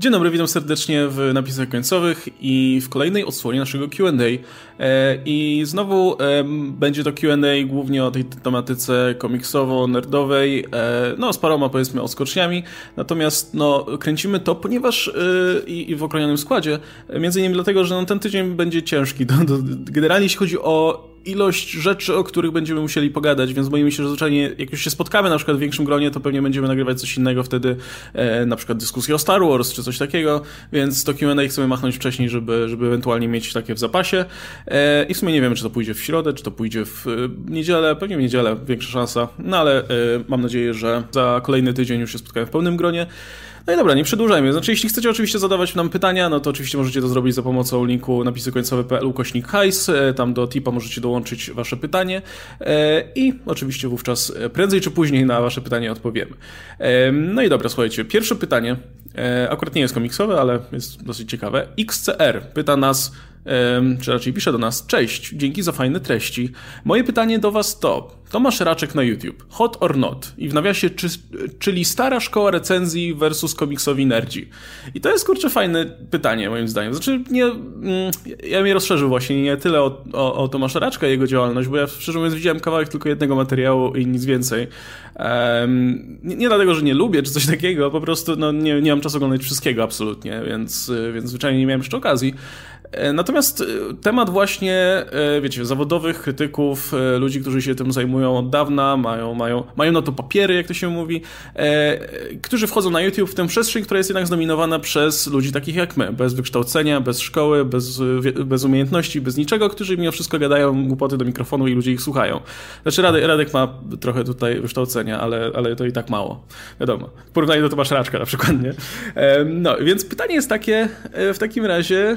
Dzień dobry, witam serdecznie w napisach końcowych i w kolejnej odsłonie naszego QA. E, I znowu będzie to QA głównie o tej tematyce komiksowo-nerdowej, e, no z paroma powiedzmy odskoczniami. Natomiast no, kręcimy to, ponieważ e, i, w okronionym składzie, między innymi dlatego, że no, ten tydzień będzie ciężki. generalnie jeśli chodzi o ilość rzeczy, o których będziemy musieli pogadać, więc boimy się, że zwyczajnie jak już się spotkamy na przykład w większym gronie, to pewnie będziemy nagrywać coś innego wtedy, e, na przykład dyskusję o Star Wars czy coś takiego, więc to Q&A chcemy machnąć wcześniej, żeby, żeby ewentualnie mieć takie w zapasie e, i w sumie nie wiemy, czy to pójdzie w środę, czy to pójdzie w e, niedzielę, pewnie w niedzielę, większa szansa, no ale e, mam nadzieję, że za kolejny tydzień już się spotkamy w pełnym gronie. No i dobra, nie przedłużajmy. Znaczy, jeśli chcecie oczywiście zadawać nam pytania, no to oczywiście możecie to zrobić za pomocą linku napisy końcowe.pl ukośnik hajs. E, tam do tipa możecie dołączyć wasze pytanie e, i oczywiście wówczas e, prędzej czy później na wasze pytanie odpowiemy. No i dobra, słuchajcie, pierwsze pytanie, akurat nie jest komiksowe, ale jest dosyć ciekawe. XCR pyta nas, czy raczej pisze do nas, cześć, dzięki za fajne treści. Moje pytanie do was to, Tomasz Raczek na YouTube, hot or not? I w nawiasie, czy, czyli stara szkoła recenzji versus komiksowi nerdzi. I to jest, kurczę, fajne pytanie, moim zdaniem. Znaczy, nie, mm, ja mnie rozszerzył właśnie nie tyle o, o, o Tomasza Raczka i jego działalność, bo ja szczerze mówiąc widziałem kawałek tylko jednego materiału i nic więcej. Um, nie, nie, dlatego, że nie lubię, czy coś takiego, po prostu no, nie, nie mam czasu oglądać wszystkiego absolutnie, więc, więc zwyczajnie nie miałem jeszcze okazji. E, natomiast e, temat właśnie, e, wiecie, zawodowych krytyków, ludzi, którzy się tym zajmują od dawna, mają, mają, mają na to papiery, jak to się mówi, którzy wchodzą na YouTube w tę przestrzeń, która jest jednak zdominowana przez ludzi takich jak my, bez wykształcenia, bez szkoły, bez, bez umiejętności, bez niczego, którzy mimo wszystko gadają głupoty do mikrofonu i ludzie ich słuchają. Znaczy Radek, Radek ma trochę tutaj wykształcenia, ale, ale to i tak mało. Wiadomo. W porównaniu do Tomasza Raczka na przykład, nie? No, więc pytanie jest takie w takim razie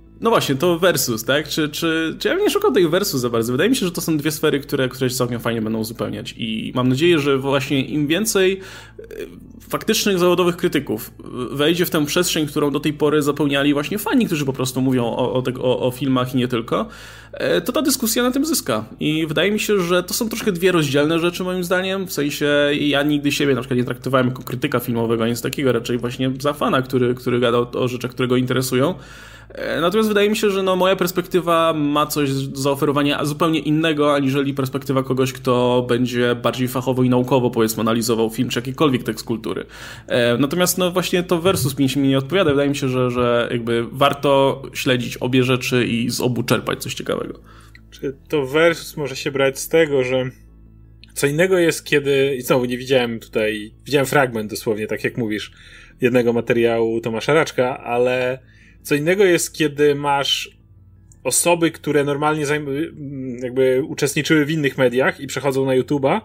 no właśnie, to versus, tak? Czy, czy, czy ja bym nie szukał tej versus za bardzo? Wydaje mi się, że to są dwie sfery, które, które się całkiem fajnie będą uzupełniać i mam nadzieję, że właśnie im więcej e, faktycznych zawodowych krytyków wejdzie w tę przestrzeń, którą do tej pory zapełniali właśnie fani, którzy po prostu mówią o, o, o, o filmach i nie tylko, e, to ta dyskusja na tym zyska. I wydaje mi się, że to są troszkę dwie rozdzielne rzeczy moim zdaniem, w sensie ja nigdy siebie na przykład nie traktowałem jako krytyka filmowego, nic takiego, raczej właśnie za fana, który, który gadał o rzeczach, które go interesują. E, natomiast wydaje mi się, że no, moja perspektywa ma coś do zaoferowania zupełnie innego, aniżeli perspektywa kogoś, kto będzie bardziej fachowo i naukowo, powiedzmy, analizował film czy jakikolwiek tekst kultury. E, natomiast no właśnie to versus mi się nie odpowiada. Wydaje mi się, że, że jakby warto śledzić obie rzeczy i z obu czerpać coś ciekawego. Czy to versus może się brać z tego, że co innego jest, kiedy. I znowu nie widziałem tutaj. Widziałem fragment dosłownie, tak jak mówisz, jednego materiału Tomasza Raczka, ale co innego jest, kiedy masz osoby, które normalnie jakby uczestniczyły w innych mediach i przechodzą na YouTube'a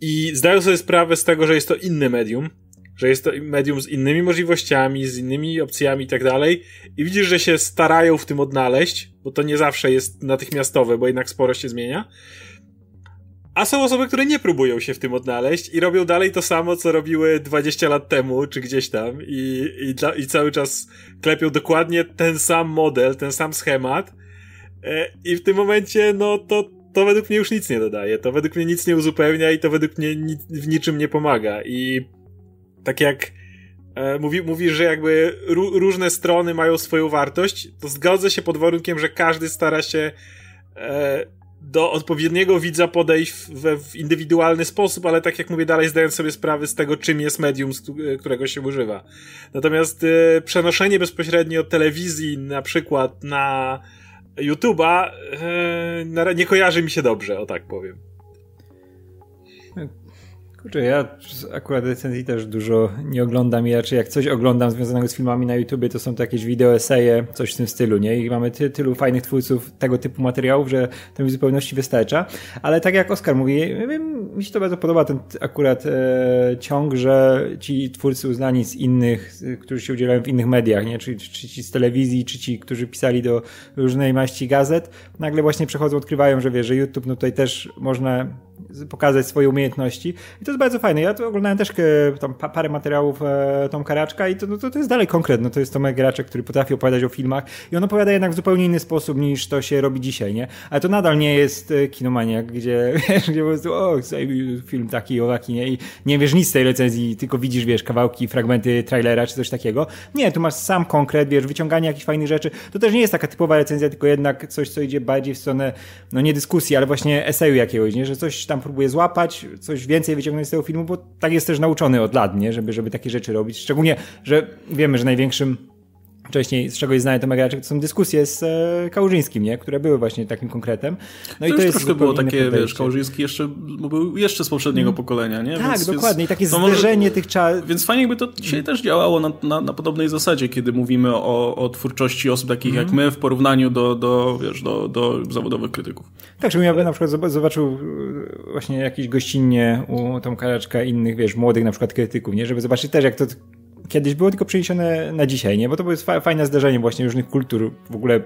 i zdają sobie sprawę z tego, że jest to inne medium, że jest to medium z innymi możliwościami, z innymi opcjami i tak dalej i widzisz, że się starają w tym odnaleźć, bo to nie zawsze jest natychmiastowe, bo jednak sporo się zmienia a są osoby, które nie próbują się w tym odnaleźć i robią dalej to samo, co robiły 20 lat temu, czy gdzieś tam, i, i, dla, i cały czas klepią dokładnie ten sam model, ten sam schemat. E, I w tym momencie, no to, to według mnie już nic nie dodaje. To według mnie nic nie uzupełnia i to według mnie ni w niczym nie pomaga. I tak jak e, mówi, mówisz, że jakby różne strony mają swoją wartość, to zgodzę się pod warunkiem, że każdy stara się e, do odpowiedniego widza podejść w, w, indywidualny sposób, ale tak jak mówię dalej, zdając sobie sprawę z tego, czym jest medium, z którego się używa. Natomiast y, przenoszenie bezpośrednio telewizji na przykład na YouTube'a y, nie kojarzy mi się dobrze, o tak powiem. Kurczę, ja akurat recenzji też dużo nie oglądam i raczej jak coś oglądam związanego z filmami na YouTubie, to są to jakieś wideo, eseje, coś w tym stylu, nie? I mamy ty, tylu fajnych twórców tego typu materiałów, że to mi w zupełności wystarcza. Ale tak jak Oskar mówi, mi się to bardzo podoba, ten akurat e, ciąg, że ci twórcy uznani z innych, którzy się udzielają w innych mediach, nie? Czy, czy ci z telewizji, czy ci, którzy pisali do różnej maści gazet, nagle właśnie przechodzą, odkrywają, że wie, że YouTube, no tutaj też można pokazać swoje umiejętności. I to jest bardzo fajne. Ja to oglądałem też e, tam parę materiałów e, Tom Karaczka i to, no, to, to jest dalej konkretne. No, to jest Tomek Karaczek, który potrafi opowiadać o filmach i on opowiada jednak w zupełnie inny sposób niż to się robi dzisiaj, nie? Ale to nadal nie jest e, kinomaniak, gdzie, wiesz, gdzie po prostu, o, film taki, o taki, nie? I nie wiesz nic z tej recenzji, tylko widzisz, wiesz, kawałki, fragmenty trailera czy coś takiego. Nie, tu masz sam konkret, wiesz, wyciąganie jakichś fajnych rzeczy. To też nie jest taka typowa recenzja, tylko jednak coś, co idzie bardziej w stronę, no nie dyskusji, ale właśnie eseju jakiegoś, nie? Że coś tam próbuje złapać, coś więcej wyciągnąć z tego filmu, bo tak jest też nauczony od lat, nie? Żeby, żeby takie rzeczy robić. Szczególnie, że wiemy, że największym wcześniej, z czego jest znany Tomek Raczek, to są dyskusje z e, Kałużyńskim, nie? które były właśnie takim konkretem. No to i to jest troszkę było takie, wiesz, Kałużyński jeszcze był jeszcze z poprzedniego mm. pokolenia, nie? Tak, więc, dokładnie. I takie zderzenie może, tych czasów. Więc fajnie jakby to dzisiaj też działało na, na, na, podobnej zasadzie, kiedy mówimy o, o twórczości osób takich mm. jak my w porównaniu do, do, wiesz, do, do zawodowych krytyków. Tak, żebym ja na przykład zobaczył e, właśnie jakieś gościnnie u Tomka Raczka innych, wiesz, młodych na przykład krytyków, nie? Żeby zobaczyć też, jak to kiedyś było tylko przeniesione na dzisiaj, nie? Bo to było fajne zdarzenie właśnie różnych kultur, w ogóle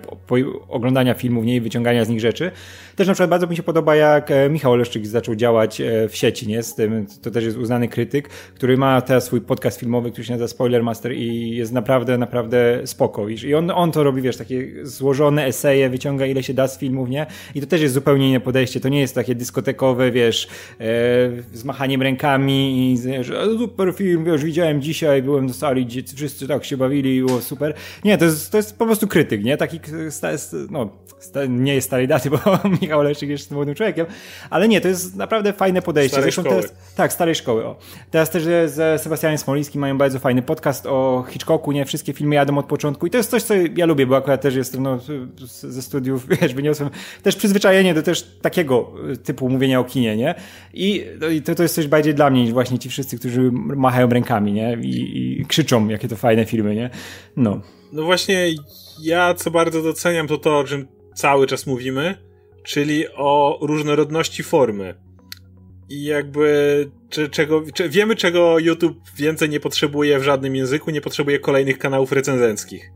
oglądania filmów, nie? I wyciągania z nich rzeczy. Też na przykład bardzo mi się podoba, jak e, Michał Leszczyk zaczął działać e, w sieci, nie? Z tym, to też jest uznany krytyk, który ma teraz swój podcast filmowy, który się nazywa Spoilermaster i jest naprawdę, naprawdę spoko. I on, on to robi, wiesz, takie złożone eseje, wyciąga ile się da z filmów, nie? I to też jest zupełnie inne podejście. To nie jest takie dyskotekowe, wiesz, e, z machaniem rękami i super film, wiesz, widziałem dzisiaj, byłem do sali, gdzie wszyscy tak się bawili i było super. Nie, to jest, to jest po prostu krytyk, nie? Taki, no, nie jest starej daty, bo Michał Leszczyk jest młodym człowiekiem, ale nie, to jest naprawdę fajne podejście. Starej Zresztą szkoły. Teraz, tak, starej szkoły. O. Teraz też ze Sebastianem Smolińskim mają bardzo fajny podcast o Hitchcocku, nie? Wszystkie filmy jadą od początku i to jest coś, co ja lubię, bo akurat też jestem no, ze studiów, wiesz, wyniosłem też przyzwyczajenie do też takiego typu mówienia o kinie, nie? I, no, i to, to jest coś bardziej dla mnie niż właśnie ci wszyscy, którzy machają rękami, nie? I, i krzyczą, jakie to fajne filmy, nie? No. No właśnie, ja co bardzo doceniam to to, o czym cały czas mówimy, czyli o różnorodności formy. I jakby czy, czego, czy, wiemy, czego YouTube więcej nie potrzebuje w żadnym języku, nie potrzebuje kolejnych kanałów recenzenckich.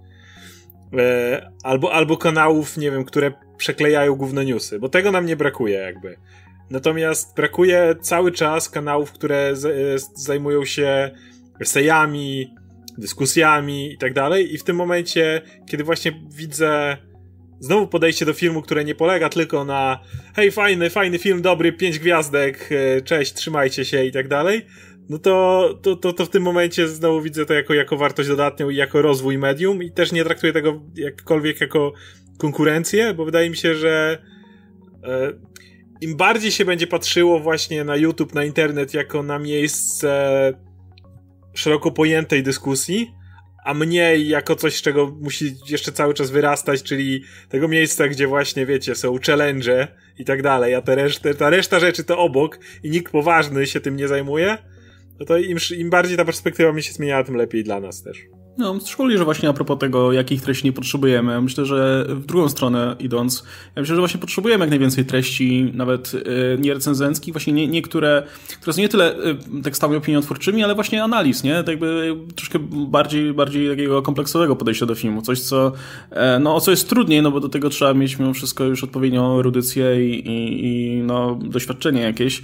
E, albo, albo kanałów, nie wiem, które przeklejają główne newsy, bo tego nam nie brakuje jakby. Natomiast brakuje cały czas kanałów, które z, z, zajmują się esejami, dyskusjami i tak dalej. I w tym momencie, kiedy właśnie widzę znowu podejście do filmu, które nie polega tylko na hej, fajny, fajny film, dobry, pięć gwiazdek, e, cześć, trzymajcie się i tak dalej, no to, to, to, to w tym momencie znowu widzę to jako, jako wartość dodatnią i jako rozwój medium i też nie traktuję tego jakkolwiek jako konkurencję, bo wydaje mi się, że e, im bardziej się będzie patrzyło właśnie na YouTube, na internet jako na miejsce szeroko pojętej dyskusji, a mniej jako coś, z czego musi jeszcze cały czas wyrastać, czyli tego miejsca, gdzie właśnie, wiecie, są challenge i tak dalej, a te ta reszta rzeczy to obok i nikt poważny się tym nie zajmuje, no to im, im bardziej ta perspektywa mi się zmieniała, tym lepiej dla nas też. No, szczególnie, że właśnie a propos tego, jakich treści nie potrzebujemy, myślę, że w drugą stronę idąc, ja myślę, że właśnie potrzebujemy jak najwięcej treści, nawet y, nierecenzenckich, właśnie nie, niektóre, które są nie tyle y, tekstami opiniotwórczymi, ale właśnie analiz, nie? Tak jakby troszkę bardziej, bardziej takiego kompleksowego podejścia do filmu, coś, co, e, no, co jest trudniej, no bo do tego trzeba mieć mimo wszystko już odpowiednią erudycję i, i, i no, doświadczenie jakieś.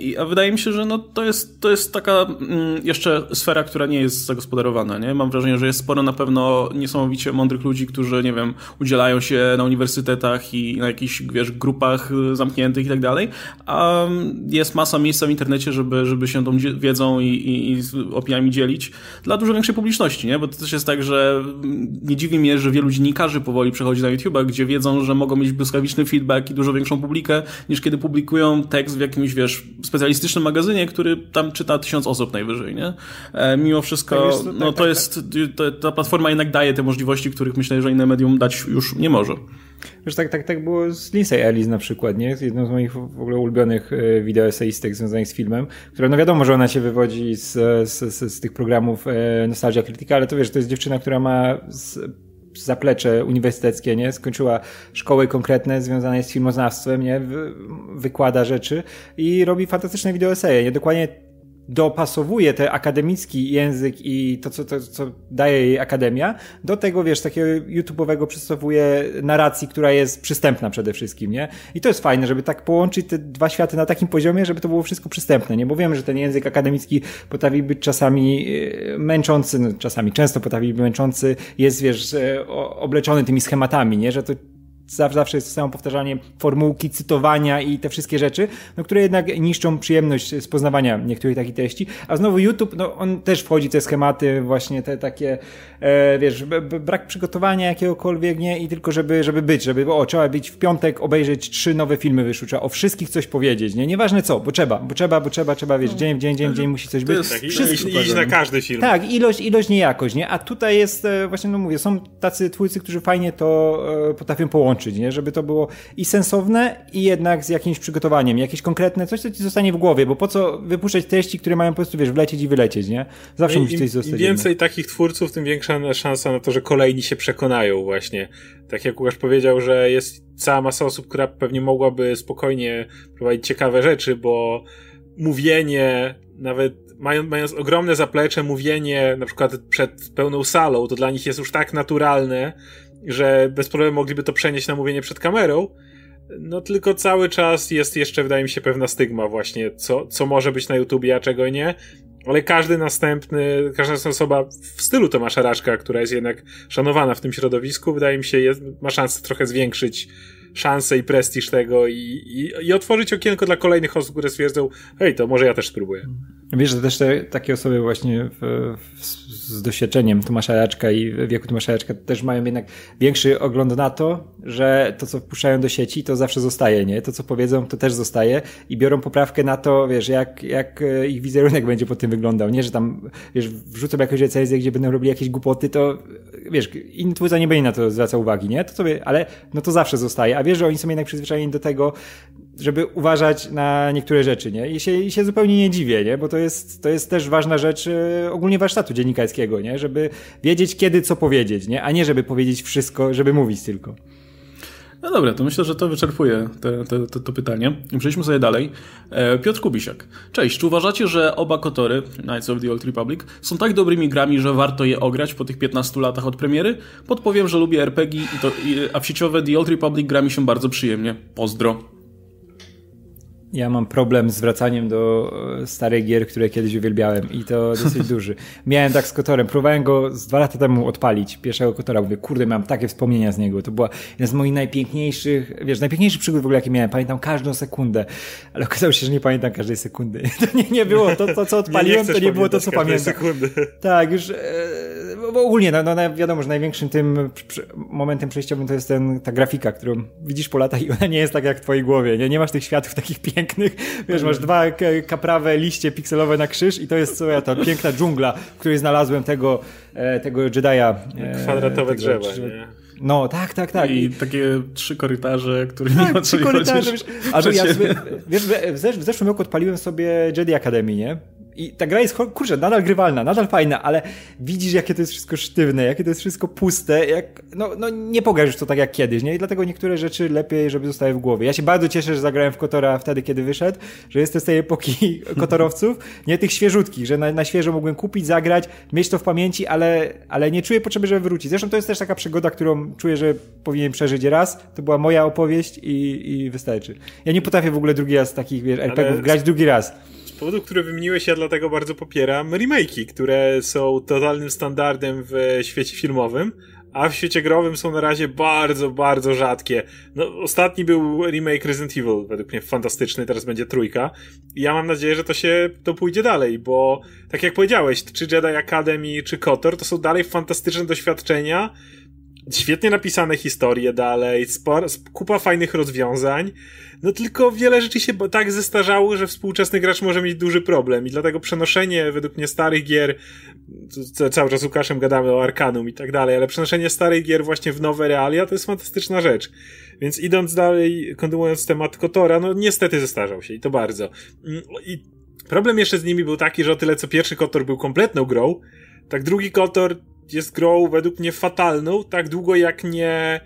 I, a wydaje mi się, że no, to jest, to jest taka mm, jeszcze sfera, która nie jest zagospodarowana nie? Mam wrażenie, że jest sporo na pewno niesamowicie mądrych ludzi, którzy, nie wiem, udzielają się na uniwersytetach i na jakichś, wiesz, grupach zamkniętych i tak dalej, a jest masa miejsca w internecie, żeby, żeby się tą wiedzą i, i, i opiniami dzielić dla dużo większej publiczności, nie? Bo to też jest tak, że nie dziwi mnie, że wielu dziennikarzy powoli przechodzi na YouTube, gdzie wiedzą, że mogą mieć błyskawiczny feedback i dużo większą publikę, niż kiedy publikują tekst w jakimś, wiesz, specjalistycznym magazynie, który tam czyta tysiąc osób najwyżej, nie? E, mimo wszystko, tak, no to jest, to, ta platforma jednak daje te możliwości, których myślę, że inne medium dać już nie może. Wiesz, tak, tak, tak było z Lindsay Ellis na przykład, nie? Jedną z moich w ogóle ulubionych e, wideoeseistek związanych z filmem, która no wiadomo, że ona się wywodzi z, z, z, z tych programów e, Nostalgia Critica, ale to wiesz, to jest dziewczyna, która ma z, zaplecze uniwersyteckie, nie? Skończyła szkoły konkretne związane z filmoznawstwem, nie? Wykłada rzeczy i robi fantastyczne wideoeseje, nie? Dokładnie dopasowuje ten akademicki język i to, co, to, co daje jej akademia, do tego, wiesz, takiego YouTube'owego przystosowuje narracji, która jest przystępna przede wszystkim, nie? I to jest fajne, żeby tak połączyć te dwa światy na takim poziomie, żeby to było wszystko przystępne, nie? Bo wiemy, że ten język akademicki potrafi być czasami e, męczący, no, czasami często potrafi być męczący, jest, wiesz, e, obleczony tymi schematami, nie? Że to zawsze jest samo powtarzanie formułki, cytowania i te wszystkie rzeczy, no, które jednak niszczą przyjemność z poznawania niektórych takich treści. A znowu YouTube, no on też wchodzi w te schematy, właśnie te takie, e, wiesz, brak przygotowania jakiegokolwiek, nie? I tylko żeby, żeby być, żeby, o, trzeba być w piątek, obejrzeć trzy nowe filmy wyszły, trzeba o wszystkich coś powiedzieć, nie? Nieważne co, bo trzeba, bo trzeba, bo trzeba, trzeba, wiesz, dzień w dzień, dzień w dzień musi coś być. Tak, Wszystko, iść na każdy film. Tak, ilość, ilość, nie jakość, nie? A tutaj jest, e, właśnie, no mówię, są tacy twórcy, którzy fajnie to e, potrafią połączyć łączyć, nie? Żeby to było i sensowne, i jednak z jakimś przygotowaniem, jakieś konkretne, coś, co ci zostanie w głowie, bo po co wypuszczać treści, które mają po prostu, wiesz, wlecieć i wylecieć, nie? Zawsze no musi coś zostać. Im więcej takich twórców, tym większa szansa na to, że kolejni się przekonają właśnie. Tak jak Łukasz powiedział, że jest cała masa osób, która pewnie mogłaby spokojnie prowadzić ciekawe rzeczy, bo mówienie, nawet mając, mając ogromne zaplecze, mówienie na przykład przed pełną salą, to dla nich jest już tak naturalne, że bez problemu mogliby to przenieść na mówienie przed kamerą, no tylko cały czas jest jeszcze, wydaje mi się, pewna stygma właśnie, co, co może być na YouTubie, a czego nie. Ale każdy następny, każda osoba w stylu Tomasza Raczka, która jest jednak szanowana w tym środowisku, wydaje mi się, jest, ma szansę trochę zwiększyć szansę i prestiż tego i, i, i otworzyć okienko dla kolejnych osób, które stwierdzą, hej, to może ja też spróbuję. Wiesz, że też te, takie osoby właśnie w, w, z doświadczeniem Tomasza Raczka i wieku Tomasza Raczka też mają jednak większy ogląd na to, że to, co wpuszczają do sieci, to zawsze zostaje, nie? To, co powiedzą, to też zostaje i biorą poprawkę na to, wiesz, jak, jak e, ich wizerunek będzie po tym wyglądał, nie? Że tam, wiesz, wrzucą jakąś recenzję, gdzie będą robili jakieś głupoty, to, wiesz, inny twórca nie będzie na to zwracał uwagi, nie? To sobie, ale no to zawsze zostaje, a wiesz, że oni są jednak przyzwyczajeni do tego, żeby uważać na niektóre rzeczy, nie? I się, i się zupełnie nie dziwię, nie? Bo to jest, to jest też ważna rzecz e, ogólnie warsztatu dziennikarskiego, nie? Żeby wiedzieć, kiedy co powiedzieć, nie? A nie, żeby powiedzieć wszystko, żeby mówić tylko. No dobra, to myślę, że to wyczerpuje te, te, te, to pytanie. Przejdźmy sobie dalej. E, Piotr Kubisiak. Cześć, czy uważacie, że oba Kotory, Knights of the Old Republic, są tak dobrymi grami, że warto je ograć po tych 15 latach od premiery? Podpowiem, że lubię RPG, i to, i, a w sieciowe The Old Republic gra mi się bardzo przyjemnie. Pozdro. Ja mam problem z wracaniem do e, starych gier, które kiedyś uwielbiałem i to dosyć duży. Miałem tak z Kotorem, próbowałem go z dwa lata temu odpalić, pierwszego Kotora, mówię, kurde, mam takie wspomnienia z niego, to była jedna z moich najpiękniejszych, wiesz, najpiękniejszych przygód w ogóle, jakie miałem, pamiętam każdą sekundę, ale okazało się, że nie pamiętam każdej sekundy. To nie, nie było to, to co odpaliłem, nie, nie to nie było to, co pamiętam. Sekundy. Tak, już, e, bo ogólnie, no, no wiadomo, że największym tym momentem przejściowym to jest ten, ta grafika, którą widzisz po latach i ona nie jest tak jak w twojej głowie, nie, nie masz tych światów takich pięknych, pięknych, wiesz, masz dwa kaprawe liście pikselowe na krzyż i to jest co ja ta piękna dżungla, w której znalazłem tego, e, tego Jedi'a. E, Kwadratowe tego, drzewa, nie? No, tak, tak, tak. I, I takie trzy korytarze, którymi tak, trzy korytarze, wiesz, a ja sobie, wiesz, w zeszłym roku odpaliłem sobie Jedi Academy, nie? I ta gra jest, kurczę, nadal grywalna, nadal fajna, ale widzisz, jakie to jest wszystko sztywne, jakie to jest wszystko puste, jak, no, no nie pogasz to tak jak kiedyś, nie? I dlatego niektóre rzeczy lepiej, żeby zostały w głowie. Ja się bardzo cieszę, że zagrałem w Kotora wtedy, kiedy wyszedł, że jestem z tej epoki Kotorowców, nie tych świeżutkich, że na, na świeżo mogłem kupić, zagrać, mieć to w pamięci, ale, ale nie czuję potrzeby, żeby wrócić. Zresztą to jest też taka przygoda, którą czuję, że powinien przeżyć raz. To była moja opowieść i, i wystarczy. Ja nie potrafię w ogóle drugi raz takich, wiesz, RPGów grać drugi raz powodu, który wymieniłeś, ja dlatego bardzo popieram remake'i, które są totalnym standardem w świecie filmowym, a w świecie growym są na razie bardzo, bardzo rzadkie. No, ostatni był remake Resident Evil, według mnie fantastyczny, teraz będzie trójka. I ja mam nadzieję, że to się, to pójdzie dalej, bo tak jak powiedziałeś, czy Jedi Academy, czy KOTOR, to są dalej fantastyczne doświadczenia, świetnie napisane historie dalej, spor, kupa fajnych rozwiązań, no tylko wiele rzeczy się tak zestarzało, że współczesny gracz może mieć duży problem i dlatego przenoszenie według mnie starych gier, cały czas z Łukaszem gadamy o Arkanum i tak dalej, ale przenoszenie starych gier właśnie w nowe realia to jest fantastyczna rzecz. Więc idąc dalej, kontynuując temat Kotora, no niestety zestarzał się i to bardzo. Mm, I problem jeszcze z nimi był taki, że o tyle co pierwszy Kotor był kompletną grą, tak drugi Kotor jest grą według mnie fatalną, tak długo jak nie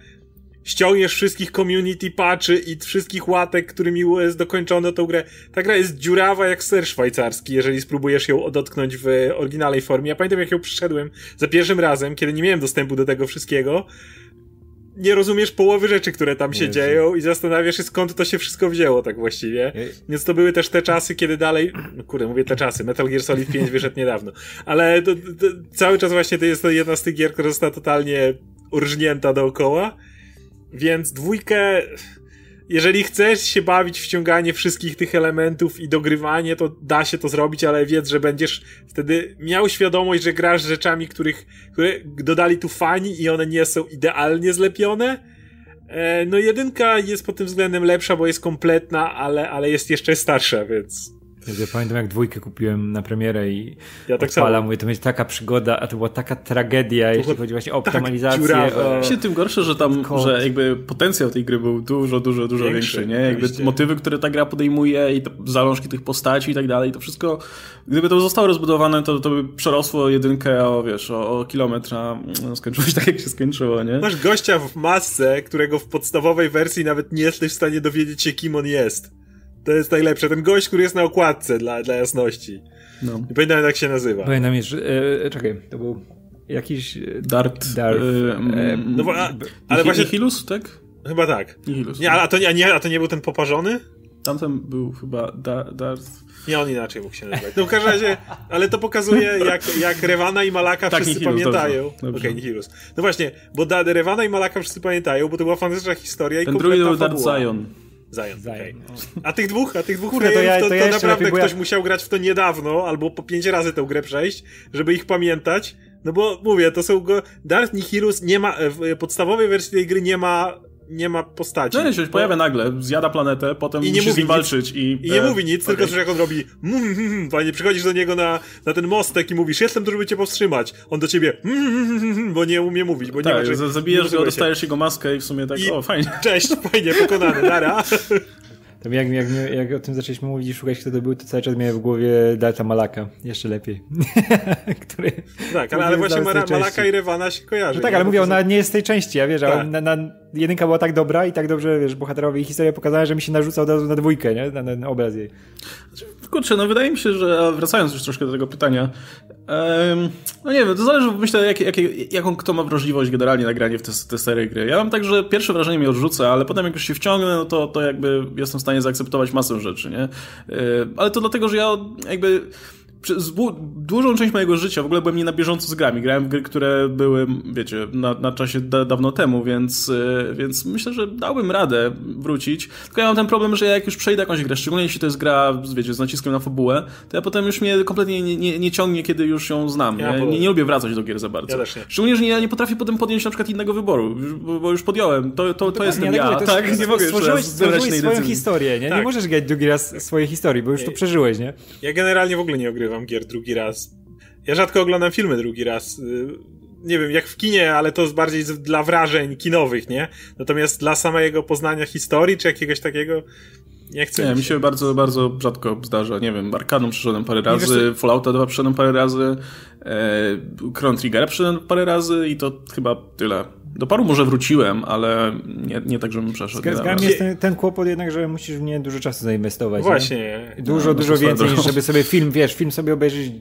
ściągniesz wszystkich community patchy i wszystkich łatek, którymi jest dokończono tą grę. Ta gra jest dziurawa jak ser szwajcarski, jeżeli spróbujesz ją dotknąć w oryginalnej formie. Ja pamiętam, jak ją przyszedłem za pierwszym razem, kiedy nie miałem dostępu do tego wszystkiego. Nie rozumiesz połowy rzeczy, które tam się Jezu. dzieją i zastanawiasz się, skąd to się wszystko wzięło tak właściwie. Więc to były też te czasy, kiedy dalej... No kurde, mówię te czasy. Metal Gear Solid 5 wyszedł niedawno. Ale to, to, cały czas właśnie to jest to jedna z tych gier, która została totalnie urżnięta dookoła. Więc dwójkę, jeżeli chcesz się bawić w wszystkich tych elementów i dogrywanie, to da się to zrobić, ale wiedz, że będziesz wtedy miał świadomość, że grasz rzeczami, których, które dodali tu fani i one nie są idealnie zlepione. E, no jedynka jest pod tym względem lepsza, bo jest kompletna, ale, ale jest jeszcze starsza, więc ja pamiętam jak dwójkę kupiłem na premierę i ja tak odpalam, mówię, to będzie taka przygoda, a to była taka tragedia, jeśli chodzi właśnie o tak optymalizację. Tak, o... Się tym gorsze, że tam, że jakby potencjał tej gry był dużo, dużo, dużo większy, większy nie? Jakby oczywiście. motywy, które ta gra podejmuje i zalążki tych postaci i tak dalej, to wszystko, gdyby to zostało rozbudowane, to, to by przerosło jedynkę o, wiesz, o, o kilometr, a no, skończyło się tak, jak się skończyło, nie? Masz gościa w masce, którego w podstawowej wersji nawet nie jesteś w stanie dowiedzieć się, kim on jest. To jest najlepsze. Ten gość, który jest na okładce dla, dla jasności. No. Nie pamiętam jak się nazywa. Pamiętam jeszcze, e, czekaj, to był jakiś... Dart. Dart. E, e, no, a, ale właśnie... Nihilus, tak? Chyba tak. Nihilus. Nie, a, to nie, a, nie, a to nie był ten poparzony? Tamten był chyba da, Dart... Nie, on inaczej mógł się nazywać. No w każdym razie, ale to pokazuje, jak, jak Rewana i Malaka tak, wszyscy Nihilus, pamiętają. Okej, okay, Nihilus. No właśnie, bo da, Rewana i Malaka wszyscy pamiętają, bo to była fantastyczna historia Ten i kompletna drugi był Dart Zion. Zion. Okay. A tych dwóch, a tych dwóch Kurde, to, ja, to, to, to naprawdę ktoś ja... musiał grać w to niedawno, albo po pięć razy tę grę przejść, żeby ich pamiętać. No bo mówię, to są go. Dark Nihilus nie ma. W podstawowej wersji tej gry nie ma nie ma postaci. No nie, się bo... pojawia nagle, zjada planetę, potem I nie musi z nim walczyć i... I nie e... mówi nic, okay. tylko że jak on robi mm, mm, mm, fajnie, przychodzisz do niego na, na ten mostek i mówisz, jestem tu, żeby cię powstrzymać. On do ciebie bo nie umie mówić, bo tak, nie ma... Tak, zabijasz go, dostajesz jego maskę i w sumie tak, I o, fajnie. Cześć, fajnie, pokonany, nara. To jak, jak, jak o tym zaczęliśmy mówić i szukać, kto to był, to cały czas miałem w głowie Dalta Malaka. Jeszcze lepiej. Który tak, ale, ale właśnie Mara, Malaka i Rewana się kojarzy. No tak, ale mówię, ona nie jest z tej części, ja wiesz, tak. na, na, jedynka była tak dobra i tak dobrze, wiesz, bohaterowie i historia pokazała, że mi się narzuca od razu na dwójkę, nie? Na, na obraz jej. Znaczy, kurczę, no wydaje mi się, że wracając już troszkę do tego pytania, um, no nie wiem, to zależy, myślę, jak, jak, jaką kto ma wrażliwość generalnie na granie w te, te stare gry. Ja mam tak, że pierwsze wrażenie mi odrzuca, ale potem jak już się wciągnę, no to, to jakby jestem w stanie zaakceptować masę rzeczy, nie? Yy, ale to dlatego, że ja jakby dużą część mojego życia w ogóle byłem nie na bieżąco z grami. Grałem w gry, które były, wiecie, na, na czasie da, dawno temu, więc, e, więc myślę, że dałbym radę wrócić. Tylko ja mam ten problem, że jak już przejdę jakąś grę, szczególnie jeśli to jest gra, wiecie, z naciskiem na fabułę, to ja potem już mnie kompletnie nie, nie, nie ciągnie, kiedy już ją znam. Ja nie, nie, lubię wracać do gier za bardzo. Ja Szczególnie, że ja nie potrafię potem podjąć na przykład innego wyboru, bo, bo już podjąłem. To, to, to, to jestem ja, to tak? Nie mogę stworzyłeś, stworzyłeś swoją historię, nie? Tak. Nie możesz grać drugi raz swojej historii, bo już to przeżyłeś, nie? Ja generalnie w ogóle nie ogrywam gier drugi raz. Ja rzadko oglądam filmy drugi raz. Y, nie wiem, jak w kinie, ale to jest bardziej dla wrażeń kinowych, nie? Natomiast dla samego poznania historii, czy jakiegoś takiego, nie chcę. Nie, mi się bardzo, bardzo rzadko zdarza. Nie wiem, Arkanum przyszedłem parę razy, Fallouta 2 przyszedłem parę razy, e, Chrono Triggera przyszedłem parę razy i to chyba tyle. Do paru może wróciłem, ale nie, nie tak, żebym przeszedł. Z grami jest ten, ten, kłopot jednak, że musisz w nie dużo czasu zainwestować. Właśnie. Nie? Dużo, no, dużo więcej niż żeby sobie film, wiesz, film sobie obejrzeć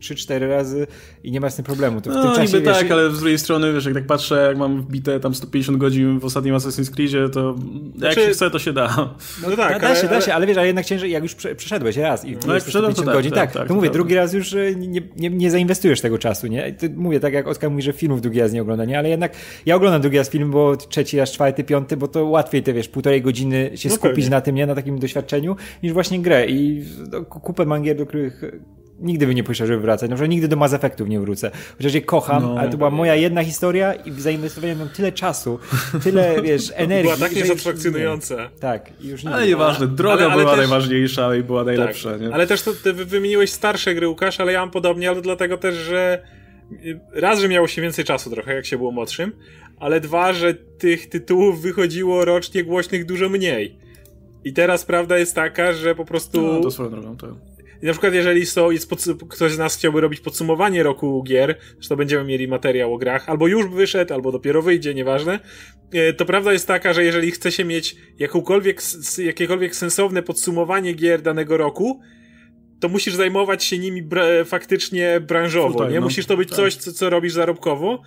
3-4 razy i nie ma z tym problemu. To w no, tym czasie, niby wiesz, tak, ale z drugiej strony, wiesz, jak tak patrzę, jak mam wbite tam 150 godzin w ostatnim Assassin's Creedzie, to znaczy, jak się chce, to się da. No, no tak. Da, da się, da się, ale wiesz, a jednak ciężej, jak już przeszedłeś raz i no, jak przeszedłem, to tak, godzin, tak, tak, tak to mówię, drugi raz już e, nie, nie, nie zainwestujesz tego czasu, nie? mówię, tak jak Oskar mówi, że filmów drugi raz nie ogląda, nie? Ale jednak ja oglądam drugi raz film bo trzeci raz czwarty, piąty, bo to łatwiej te, wiesz, półtorej godziny się no skupić pewnie. na tym, nie? Na takim doświadczeniu, niż właśnie grę. I no, kupę mangier, do których nigdy bym nie powiedział, żeby wracać. No, że nigdy do Mass Effectów nie wrócę. Chociaż je kocham, no. ale to była moja jedna historia i zainwestowałem ją tyle czasu, tyle, wiesz, energii. Była tak niesatysfakcjonująca. Tak, już nie. Ale nieważne, droga ale, ale była też... najważniejsza i była najlepsza. Tak. Nie? Ale też to, ty wymieniłeś starsze gry, Łukasz, ale ja mam podobnie, ale dlatego też, że raz, że miało się więcej czasu trochę, jak się było młodszym, ale dwa, że tych tytułów wychodziło rocznie głośnych dużo mniej. I teraz prawda jest taka, że po prostu. No, to swoją drogą, to. I na przykład jeżeli są, jest ktoś z nas chciałby robić podsumowanie roku gier, to będziemy mieli materiał o grach, albo już wyszedł, albo dopiero wyjdzie, nieważne, e, to prawda jest taka, że jeżeli chce się mieć jakąkolwiek, jakiekolwiek sensowne podsumowanie gier danego roku, to musisz zajmować się nimi bra faktycznie branżowo, nie? No. Musisz to być tak. coś, co, co robisz zarobkowo.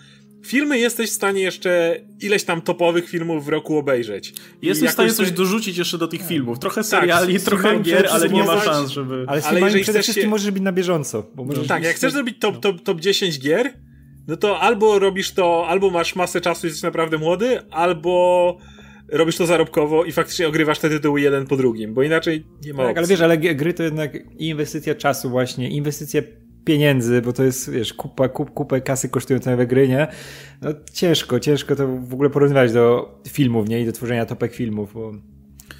Filmy jesteś w stanie jeszcze ileś tam topowych filmów w roku obejrzeć. Jesteś w stanie coś dorzucić jeszcze do tych filmów. Trochę tak, seriali, tak, trochę gier, ale nie ma szans, żeby... Ale ale jeżeli przede wszystkim się... możesz być na bieżąco. Bo możesz tak, jak chcesz zrobić top, top, top 10 gier, no to albo robisz to, albo masz masę czasu i jesteś naprawdę młody, albo robisz to zarobkowo i faktycznie ogrywasz te tytuły jeden po drugim, bo inaczej nie ma Tak, opcji. ale wiesz, ale gry to jednak inwestycja czasu właśnie, inwestycja pieniędzy, bo to jest, wiesz, kupa, kup, kupę kasy kosztują te nowe gry, nie? No ciężko, ciężko to w ogóle porównywać do filmów, nie? I do tworzenia topek filmów, bo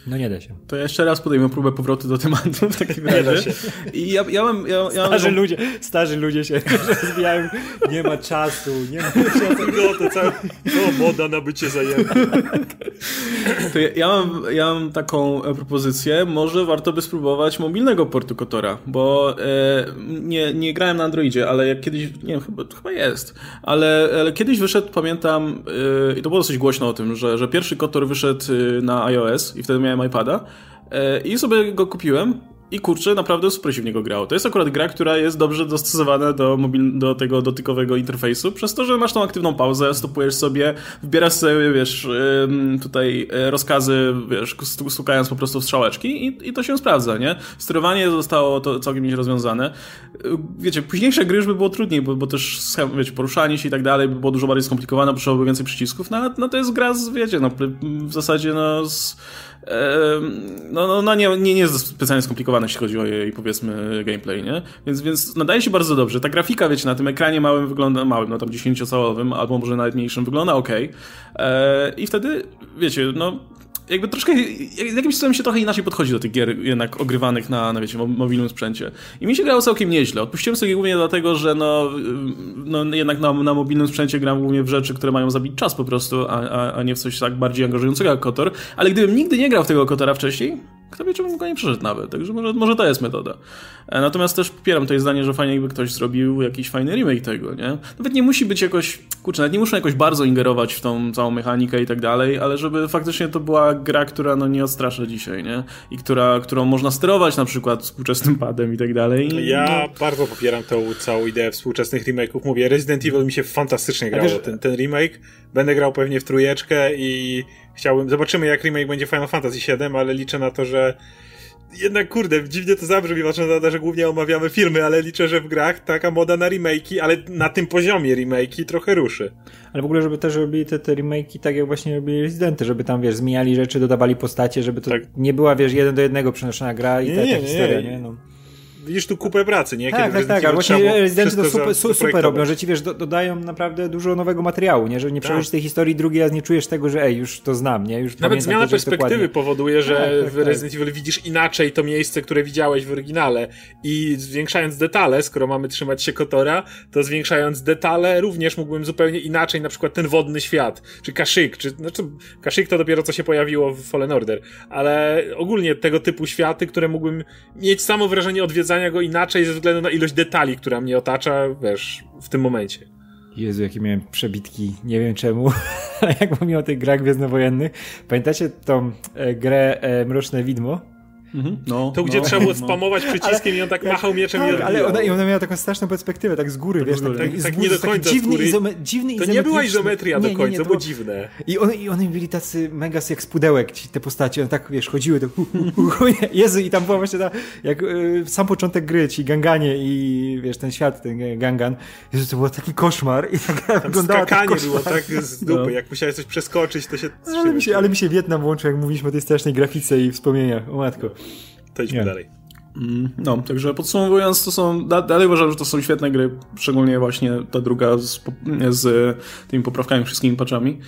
no nie da się. To ja jeszcze raz podejmę próbę powrotu do tematu w takim razie. Nie da się. I ja, ja mam... Ja, ja starzy, mam... ludzie, starzy ludzie się rozwijają, nie ma czasu, nie ma czasu. No to całe... O, moda na bycie zajęty. To ja, ja, mam, ja mam taką e, propozycję, może warto by spróbować mobilnego portu Kotora, bo e, nie, nie grałem na Androidzie, ale jak kiedyś, nie wiem, chyba, chyba jest, ale, ale kiedyś wyszedł, pamiętam, e, i to było dosyć głośno o tym, że, że pierwszy Kotor wyszedł e, na iOS i wtedy miałem miałem iPada e, i sobie go kupiłem i kurczę, naprawdę super się w niego grało. To jest akurat gra, która jest dobrze dostosowana do, mobil, do tego dotykowego interfejsu, przez to, że masz tą aktywną pauzę, stopujesz sobie, wbierasz sobie, wiesz, tutaj e, rozkazy, wiesz, stukając po prostu w strzałeczki i, i to się sprawdza, nie? Sterowanie zostało to całkiem nieźle rozwiązane. E, wiecie, późniejsze gry już by było trudniej, bo, bo też, wiecie, poruszanie się i tak dalej by było dużo bardziej skomplikowane, potrzeba by więcej przycisków, no, no to jest gra z, wiecie, no, w zasadzie, no, z no, no, no nie, nie, nie jest specjalnie skomplikowana, jeśli chodzi o jej, powiedzmy, gameplay, nie? Więc, więc nadaje się bardzo dobrze. Ta grafika, wiecie, na tym ekranie małym wygląda, małym, no tam 10-calowym, albo może nawet mniejszym, wygląda ok. E, I wtedy, wiecie, no jakby troszkę, jakimś cudem się trochę inaczej podchodzi do tych gier jednak ogrywanych na, na wiecie, mobilnym sprzęcie. I mi się grało całkiem nieźle. Odpuściłem sobie głównie dlatego, że no, no jednak na, na mobilnym sprzęcie gram głównie w rzeczy, które mają zabić czas po prostu, a, a, a nie w coś tak bardziej angażującego jak Kotor. Ale gdybym nigdy nie grał w tego Kotora wcześniej, kto wie, czy bym go nie przeszedł nawet. Także może, może to jest metoda. E, natomiast też popieram to zdanie, że fajnie jakby ktoś zrobił jakiś fajny remake tego, nie? Nawet nie musi być jakoś, kurczę, nawet nie muszą jakoś bardzo ingerować w tą całą mechanikę i tak dalej, ale żeby faktycznie to była gra, która no nie odstrasza dzisiaj, nie? I która, którą można sterować na przykład współczesnym padem i tak dalej. Ja no. bardzo popieram tą całą ideę współczesnych remake'ów. Mówię, Resident Evil mi się fantastycznie grało, wiesz, ten, ten remake. Będę grał pewnie w trójeczkę i chciałbym, zobaczymy jak remake będzie Final Fantasy VII, ale liczę na to, że jednak kurde, dziwnie to zabrzmi, patrząc na to, że głównie omawiamy filmy, ale liczę, że w grach taka moda na remake'i, ale na tym poziomie remake'i trochę ruszy. Ale w ogóle, żeby też robili te, te remake'i tak jak właśnie robili Residenty, żeby tam, wiesz, zmieniali rzeczy, dodawali postacie, żeby to tak. nie była, wiesz, jeden do jednego przenoszona gra i nie, ta, ta nie, historia, nie? nie? No widzisz tu kupę pracy, nie? Kiedy tak, tak, tak, właśnie Rezydenci to super, za, super robią, że ci wiesz, do, dodają naprawdę dużo nowego materiału, nie? Że nie przechodzisz tak. tej historii drugi raz nie czujesz tego, że ej, już to znam, nie? Już Nawet zmiana perspektywy powoduje, że tak, tak, w tak. Resident Evil widzisz inaczej to miejsce, które widziałeś w oryginale i zwiększając detale, skoro mamy trzymać się Kotora, to zwiększając detale również mógłbym zupełnie inaczej, na przykład ten wodny świat, czy Kashyyyk, czy, znaczy Kashyyyk to dopiero co się pojawiło w Fallen Order, ale ogólnie tego typu światy, które mógłbym mieć samo wrażenie odwiedzania odbierania go inaczej ze względu na ilość detali, która mnie otacza, wiesz, w tym momencie. Jezu, jakie miałem przebitki, nie wiem czemu, ale jak mówię o tych grach gwiezdnowojennych. Pamiętacie tą e, grę e, Mroczne Widmo? Mhm. No, to, gdzie no, trzeba było no. spamować przyciskiem ale, i on tak machał mieczem tak, i ale ona, i ona miała taką straszną perspektywę, tak z góry, tak wiesz, tak, tak, tak nie do końca dziwny. Izome, dziwny To nie była izometria do końca, nie, nie, to było dziwne. I, on, I oni byli tacy mega jak z pudełek, ci, te postacie, one tak, wiesz, chodziły, hu, Jezu, i tam była właśnie ta, jak y, sam początek gry, ci ganganie i, wiesz, ten świat, ten gangan. Jezu, to był taki koszmar i tak wyglądała skakanie było tak z dupy, no. jak musiałeś coś przeskoczyć, to się... Ale mi się, ale mi się Wietnam włączył, jak mówiliśmy o tej strasznej grafice i wspomnieniach, o matko. To idźmy Nie. dalej. Mm, no, także podsumowując, to są, dalej uważam, że to są świetne gry, szczególnie właśnie ta druga z, z tymi poprawkami, wszystkimi patchami.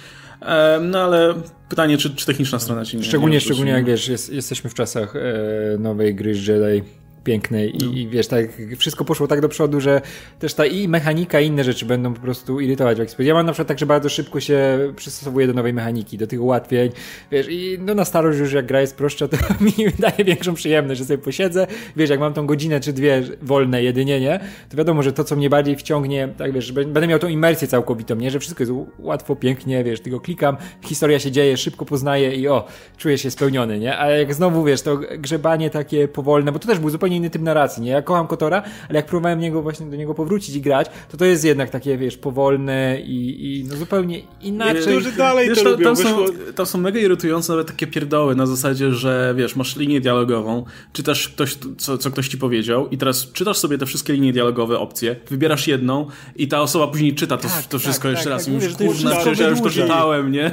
No ale pytanie, czy, czy techniczna strona ci nie Szczególnie, nie szczególnie jak wiesz, jest, jesteśmy w czasach e, nowej gry z Jedi, pięknej i, i, wiesz, tak wszystko poszło tak do przodu, że też ta i mechanika i inne rzeczy będą po prostu irytować w sposób. Ja mam na przykład tak, że bardzo szybko się przystosowuję do nowej mechaniki, do tych ułatwień, wiesz, i no na starość już jak gra jest prostsza, to mi daje większą przyjemność, że sobie posiedzę, wiesz, jak mam tą godzinę czy dwie wolne jedynie, nie, to wiadomo, że to, co mnie bardziej wciągnie, tak wiesz, będę miał tą imersję całkowitą, nie, że wszystko jest łatwo, pięknie, wiesz, tylko klikam, historia się dzieje, szybko poznaję i o, czuję się spełniony, nie, a jak znowu, wiesz, to grzebanie takie powolne, bo to też był zupełnie inny typ narracji, nie, ja kocham Kotora, ale jak próbowałem niego właśnie do niego powrócić i grać, to to jest jednak takie, wiesz, powolne i, i no zupełnie inaczej. Niektórzy dalej wiesz, to, to lubią. Tam są, tam są mega irytujące nawet takie pierdoły na zasadzie, że wiesz, masz linię dialogową, czytasz ktoś, co, co ktoś ci powiedział i teraz czytasz sobie te wszystkie linie dialogowe, opcje, wybierasz jedną i ta osoba później czyta to, tak, to wszystko tak, jeszcze tak, raz tak, i mówisz, kurna, przecież ja już to czytałem, nie?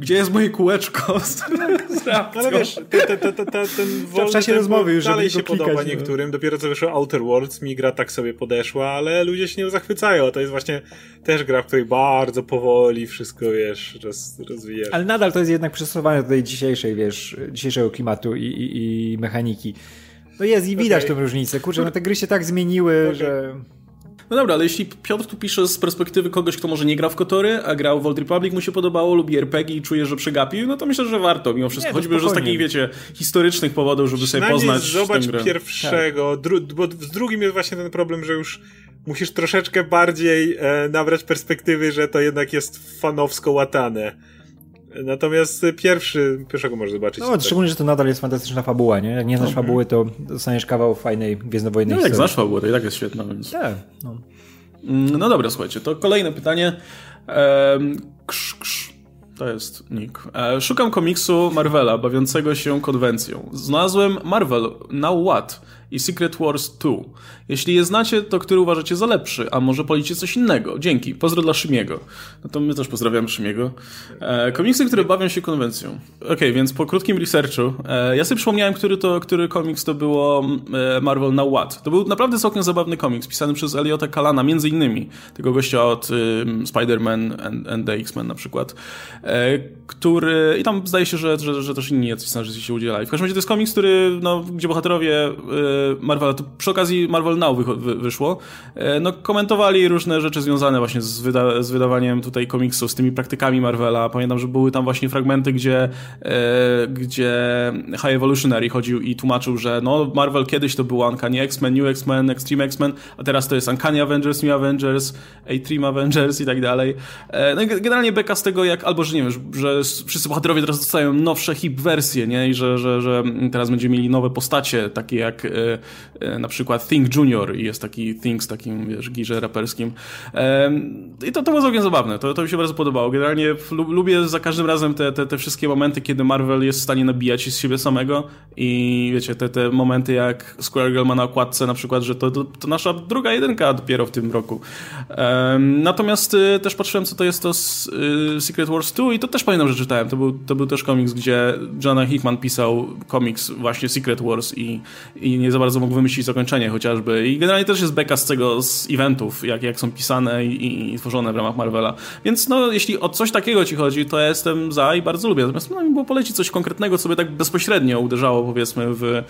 Gdzie jest moje kółeczko z, z Ale wiesz, te, te, te, ten wolny w czasie rozmowy już dalej się klikać, podoba no. niektórym. Dopiero co wyszło Outer Worlds, mi gra tak sobie podeszła, ale ludzie się nie zachwycają. To jest właśnie też gra, w której bardzo powoli wszystko, wiesz, roz, rozwijasz. Ale nadal to jest jednak przystosowane do tej dzisiejszej, wiesz, dzisiejszego klimatu i, i, i mechaniki. No jest i widać okay. tę różnicę. Kurczę, no te gry się tak zmieniły, okay. że... No dobra, ale jeśli Piotr tu pisze z perspektywy kogoś, kto może nie gra w Kotory, a grał w Old Republic, mu się podobało, lubi RPG i czuje, że przegapił, no to myślę, że warto mimo wszystko. Nie, Choćby już z takich, wiecie, historycznych powodów, żeby sobie poznać zobacz pierwszego, tak. dru- bo z drugim jest właśnie ten problem, że już musisz troszeczkę bardziej e, nabrać perspektywy, że to jednak jest fanowsko łatane. Natomiast pierwszy, pierwszego możesz zobaczyć. No, szczególnie, że to nadal jest fantastyczna fabuła, nie? Jak nie znasz mhm. fabuły, to dostaniesz kawał fajnej gwiezdnowojennej No jak znasz fabułę, to i tak jest świetna, więc... Tak, no. Mm, no dobra, słuchajcie, to kolejne pytanie. Ehm, krz, krz. To jest nick. E, szukam komiksu Marvela bawiącego się konwencją. Znalazłem Marvel Now What i Secret Wars 2. Jeśli je znacie, to który uważacie za lepszy, a może policie coś innego? Dzięki. Pozdro dla Szymiego. No to my też pozdrawiamy Szymiego. E, komiksy, które bawią się konwencją. Okej, okay, więc po krótkim researchu, e, ja sobie przypomniałem, który, to, który komiks to było e, Marvel Now What. To był naprawdę całkiem zabawny komiks, pisany przez Eliota Kalana, między innymi, tego gościa od Spider-Man and, and the X-Men na przykład, e, który, i tam zdaje się, że, że, że też inni jacyś scenarzyści się udzielali. W każdym razie to jest komiks, który, no, gdzie bohaterowie y, Marvela, to przy okazji Marvel Now wyszło, e, no komentowali różne rzeczy związane właśnie z, wyda z wydawaniem tutaj komiksów, z tymi praktykami Marvela. Pamiętam, że były tam właśnie fragmenty, gdzie, e, gdzie High Evolutionary chodził i tłumaczył, że no Marvel kiedyś to było Uncanny X-Men, New X-Men, Extreme X-Men, a teraz to jest Uncanny Avengers, New Avengers, A-Team Avengers i tak dalej. E, no i generalnie beka z tego, jak albo, że nie wiem, że wszyscy bohaterowie teraz dostają nowsze hip wersje, nie? I że, że, że teraz będziemy mieli nowe postacie, takie jak na przykład Think Junior i jest taki Think z takim, wiesz, girze raperskim. I to, to było całkiem zabawne, to, to mi się bardzo podobało. Generalnie lubię za każdym razem te, te, te wszystkie momenty, kiedy Marvel jest w stanie nabijać się z siebie samego i wiecie, te, te momenty jak Square Girl ma na okładce na przykład, że to, to, to nasza druga jedynka dopiero w tym roku. Natomiast y, też patrzyłem, co to jest to y, Secret Wars 2 i to też pamiętam, że czytałem. To był, to był też komiks, gdzie Jonah Hickman pisał komiks właśnie Secret Wars i, i nie za bardzo mógł wymyślić zakończenie chociażby. I generalnie też jest beka z tego, z eventów, jak, jak są pisane i, i, tworzone w ramach Marvela. Więc no, jeśli o coś takiego ci chodzi, to ja jestem za i bardzo lubię. Natomiast no, mi było polecić coś konkretnego, co by tak bezpośrednio uderzało, powiedzmy, w, e,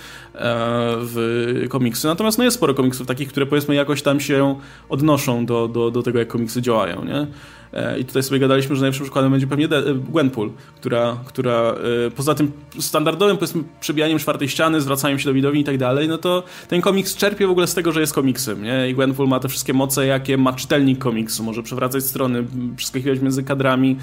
w komiksy. Natomiast no, jest sporo komiksów takich, które powiedzmy jakoś tam się odnoszą do, do, do tego, jak komiksy działają, nie? E, I tutaj sobie gadaliśmy, że najlepszym przykładem będzie pewnie e, Gwenpool, która, która e, poza tym standardowym powiedzmy przebijaniem czwartej ściany, zwracaniem się do widowni i tak dalej, no to ten komiks czerpie w ogóle z tego, że jest komiksem, nie? I Gwenpool ma te wszystkie moce, jakie ma czytelnik komiksu, może przewracać strony, przeskakiwać między kadrami,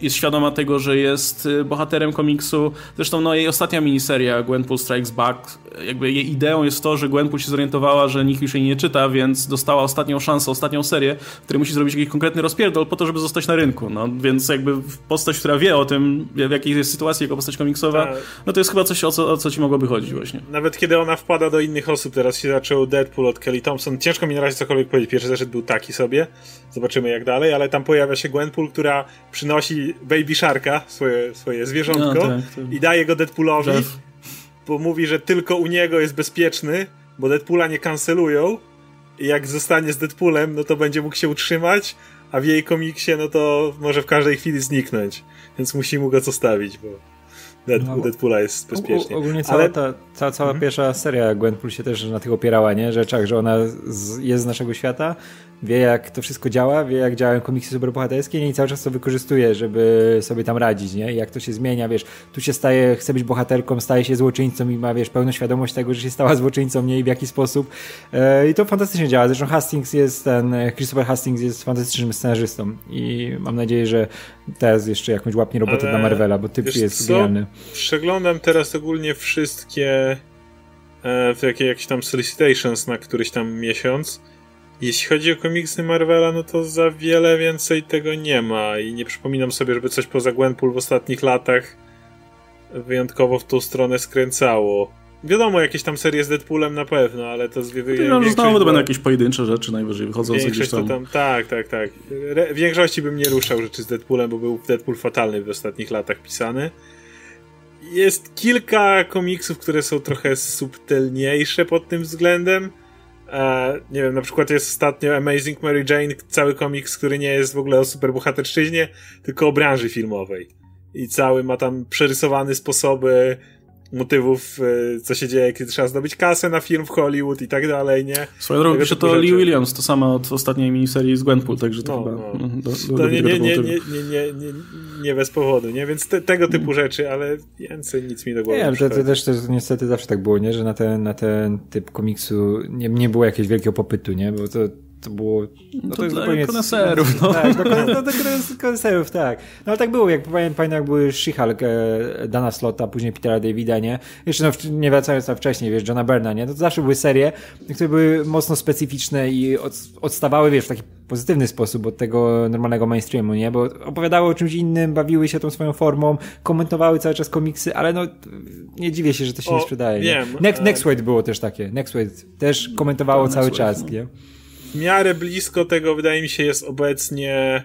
jest świadoma tego, że jest bohaterem komiksu. Zresztą no, jej ostatnia miniseria Gwenpool Strikes Back, jakby jej ideą jest to, że Gwenpool się zorientowała, że nikt już jej nie czyta, więc dostała ostatnią szansę, ostatnią serię, w której musi zrobić jakiś konkretny rozpierdol pierdol po to, żeby zostać na rynku. No, więc jakby postać, która wie o tym, w jakiej jest sytuacji jako postać komiksowa, tak. no to jest chyba coś, o co, o co ci mogłoby chodzić właśnie. Nawet kiedy ona wpada do innych osób, teraz się zaczął Deadpool od Kelly Thompson, ciężko mi na razie cokolwiek powiedzieć. Pierwszy zeszyt był taki sobie, zobaczymy jak dalej, ale tam pojawia się Gwenpool, która przynosi Baby Sharka, swoje, swoje zwierzątko no, tak, tak. i daje go Deadpoolowi, Jeff. bo mówi, że tylko u niego jest bezpieczny, bo Deadpoola nie kancelują i jak zostanie z Deadpoolem, no to będzie mógł się utrzymać, a w jej komiksie, no to może w każdej chwili zniknąć. Więc musi mu go zostawić, bo Deadpool, no, Deadpoola jest bezpiecznie. ogólnie cała, Ale... ta, cała, cała mhm. pierwsza seria Gwenpool się też na tych opierała, nie? Rzeczach, że ona z, jest z naszego świata, wie jak to wszystko działa, wie jak działają komiksy superbohaterskie nie? i cały czas to wykorzystuje, żeby sobie tam radzić, nie? I jak to się zmienia, wiesz, tu się staje, chce być bohaterką, staje się złoczyńcą i ma, wiesz, pełną świadomość tego, że się stała złoczyńcą, nie? I w jaki sposób. E, I to fantastycznie działa. Zresztą Hastings jest ten, Christopher Hastings jest fantastycznym scenarzystą i mam nadzieję, że teraz jeszcze jakąś łapnie robotę Ale, dla Marvela, bo typ jest genialny. Przeglądam teraz ogólnie wszystkie e, jakie, jakieś tam solicitations na któryś tam miesiąc jeśli chodzi o komiksy Marvela, no to za wiele więcej tego nie ma i nie przypominam sobie, żeby coś poza Gwenpool w ostatnich latach wyjątkowo w tą stronę skręcało. Wiadomo, jakieś tam serie z Deadpoolem na pewno, ale to z no, no, znowu to będą jakieś pojedyncze rzeczy najwyżej wychodzące gdzieś tam. tam. Tak, tak, tak. Re większości bym nie ruszał rzeczy z Deadpoolem, bo był Deadpool fatalny w ostatnich latach pisany. Jest kilka komiksów, które są trochę subtelniejsze pod tym względem E, nie wiem, na przykład jest ostatnio Amazing Mary Jane, cały komiks, który nie jest w ogóle o superbohaterszczyźnie, tylko o branży filmowej. I cały ma tam przerysowane sposoby motywów, e, co się dzieje, kiedy trzeba zdobyć kasę na film w Hollywood i tak dalej, nie? Swoją drogą pisze to Lee Williams, to samo od ostatniej miniserii z Gwenpool, także to no, chyba... No. Do, do, to nie, nie, nie, nie, nie, nie, nie bez powodu, nie? Więc te, tego typu mm. rzeczy, ale więcej nic mi do głowy nie. to, to też, też niestety zawsze tak było, nie? Że na ten, na ten typ komiksu nie, nie było jakiegoś wielkiego popytu, nie? Bo to to było... No to, to jest zupełnie... koneserów, no. Tak, do, do, do koneserów, tak. No ale tak było, jak pamiętam, jak były She-Hulk, e, Dana Slota, później Petera Davida, nie? Jeszcze no, nie wracając tam wcześniej, wiesz, Johna Berna, nie? To, to zawsze były serie, które były mocno specyficzne i od, odstawały, wiesz, w taki pozytywny sposób od tego normalnego mainstreamu, nie? Bo opowiadały o czymś innym, bawiły się tą swoją formą, komentowały cały czas komiksy, ale no nie dziwię się, że to się o, nie sprzedaje. Nie? Next, e- Next Wait było też takie. Next Wait też komentowało cały czas, no. nie? W miarę blisko tego, wydaje mi się, jest obecnie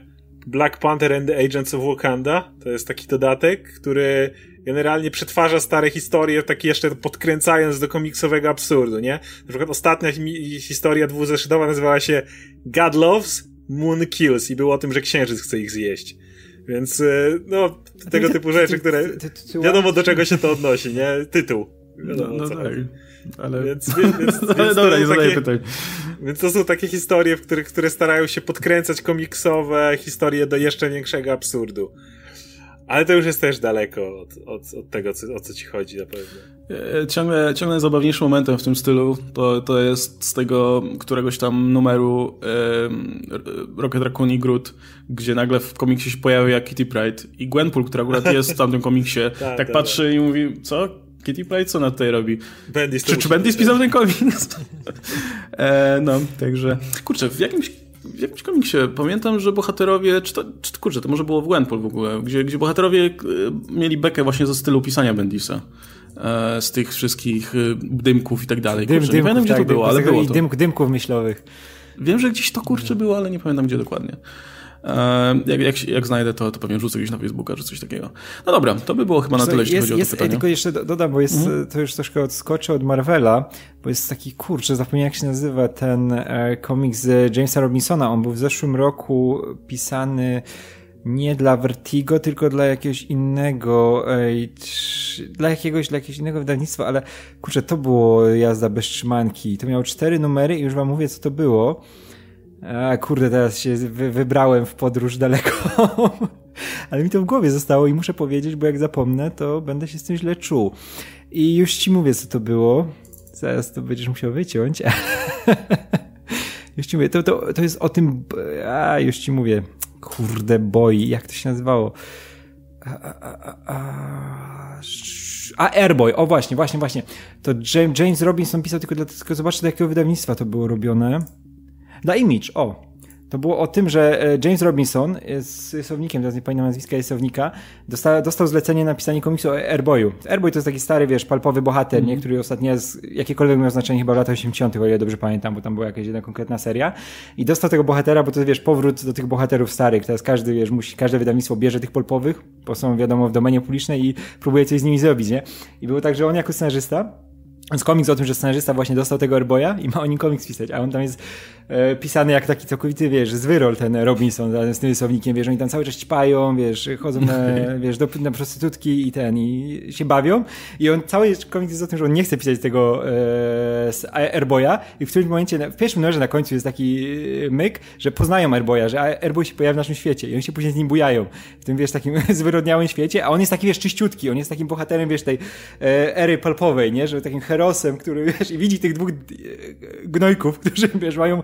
Black Panther and the Agents of Wakanda. To jest taki dodatek, który generalnie przetwarza stare historie, tak jeszcze podkręcając do komiksowego absurdu, nie? Na przykład ostatnia historia dwuzeszytowa nazywała się God Loves, Moon Kills i było o tym, że księżyc chce ich zjeść. Więc, e, no, tego typu rzeczy, które wiadomo do czego się to odnosi, nie? Tytuł. Wiadomo, no, no tak. Ale... Więc, więc, więc, więc Dobra, nie zadaję pytań. Więc to są takie historie, w których, które starają się podkręcać komiksowe historie do jeszcze większego absurdu. Ale to już jest też daleko od, od, od tego, co, o co ci chodzi na pewno. E, ciągle, ciągle zabawniejszym momentem w tym stylu to, to jest z tego któregoś tam numeru e, Rocket Raccoon i Groot, gdzie nagle w komiksie się pojawia Kitty Pride i Gwenpool, która akurat jest w tamtym komiksie, tak, tak patrzy tak. i mówi, co? Kitty Pryde co na tutaj robi? Bendis czy, czy Bendis spisał ten komiks? e, no, także... Kurczę, w jakimś w jakimś komiksie pamiętam, że bohaterowie, czy to, czy, kurczę, to może było w Gwenpool w ogóle, gdzie, gdzie bohaterowie e, mieli bekę właśnie ze stylu pisania Bendisa. E, z tych wszystkich e, dymków i tak dalej. Dym, dymków, nie pamiętam, gdzie tak, to było, ale było to. Dym, dymków myślowych. Wiem, że gdzieś to kurczę było, ale nie pamiętam, gdzie dokładnie. E, jak, jak, jak znajdę, to, to pewnie rzucę gdzieś na Facebooka czy coś takiego. No dobra, to by było chyba na tyle, jeśli jest, chodzi jest, o to pytanie. Tylko jeszcze dodam, bo jest, mhm. to już troszkę odskoczę od Marvela, bo jest taki, kurczę, zapomniałem jak się nazywa ten e, komiks z Jamesa Robinsona. On był w zeszłym roku pisany nie dla Vertigo, tylko dla jakiegoś innego, dla jakiegoś, dla jakiegoś innego wydawnictwa, ale kurczę, to było jazda bez trzymanki. To miało cztery numery i już wam mówię, co to było. A kurde, teraz się wy, wybrałem w podróż daleko. Ale mi to w głowie zostało i muszę powiedzieć, bo jak zapomnę, to będę się z tym źle czuł. I już ci mówię, co to było. Zaraz to będziesz musiał wyciąć. już ci mówię, to, to, to jest o tym. A, już ci mówię. Kurde, boi. Jak to się nazywało? A, a, a, a Airboy, o właśnie, właśnie, właśnie. To James Robinson pisał tylko dlatego, zobaczcie do jakiego wydawnictwa to było robione. Dla Image, o. To było o tym, że e, James Robinson jest rysownikiem, teraz nie pamiętam nazwiska rysownika, dostał, dostał zlecenie na pisanie komiksu o Airboyu. Airboy to jest taki stary, wiesz, palpowy bohater, mm. nie? który ostatnio z, jakiekolwiek miał znaczenie chyba w latach 80., o ile dobrze pamiętam, bo tam była jakaś jedna konkretna seria. I dostał tego bohatera, bo to jest, wiesz, powrót do tych bohaterów starych. Teraz każdy, wiesz, musi, każde wydawnictwo bierze tych polpowych, bo są, wiadomo, w domenie publicznej i próbuje coś z nimi zrobić, nie? I było tak, że on jako scenarzysta, więc komiks o tym, że scenarzysta właśnie dostał tego Airboya i ma o nim komiks pisać, a on tam jest e, pisany jak taki całkowity, wiesz, zwyrol ten Robinson z tym rysownikiem, wiesz, oni tam cały czas ćpają, wiesz, chodzą na, wiesz, do, na prostytutki i ten, i się bawią. I on, cały komiks jest o tym, że on nie chce pisać tego e, z Airboya. I w którymś momencie, w pierwszym numerze na końcu jest taki e, myk, że poznają Airboya, że Airboy się pojawia w naszym świecie. I oni się później z nim bujają. W tym, wiesz, takim zwyrodniałym świecie, a on jest taki, wiesz, czyściutki, on jest takim bohaterem, wiesz, tej e, ery palpowej, nie, że takim herosem, który, wiesz, i widzi tych dwóch e, gnojków, którzy, wiesz, mają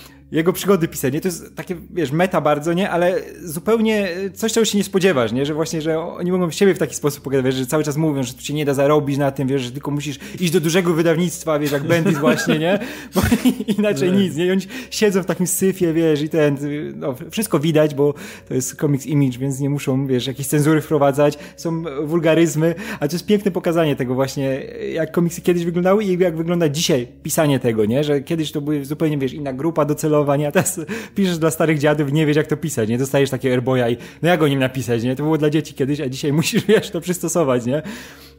jego przygody pisanie. To jest takie, wiesz, meta bardzo, nie? Ale zupełnie coś, czego się nie spodziewasz, nie? Że właśnie, że oni mogą w siebie w taki sposób pokazać, że cały czas mówią, że tu się nie da zarobić na tym, wiesz, że tylko musisz iść do dużego wydawnictwa, wiesz, jak Bendis właśnie, nie? Bo inaczej nic, nie? I oni siedzą w takim syfie, wiesz, i ten, no, wszystko widać, bo to jest comics image, więc nie muszą, wiesz, jakieś cenzury wprowadzać, są wulgaryzmy, a to jest piękne pokazanie tego właśnie, jak komiksy kiedyś wyglądały i jak wygląda dzisiaj pisanie tego, nie? Że kiedyś to były zupełnie, wiesz, inna grupa docelowa, a teraz piszesz dla starych dziadów nie wiesz jak to pisać, nie? Dostajesz takie airboya i no jak o nim napisać, nie? To było dla dzieci kiedyś, a dzisiaj musisz, wiesz, to przystosować, nie?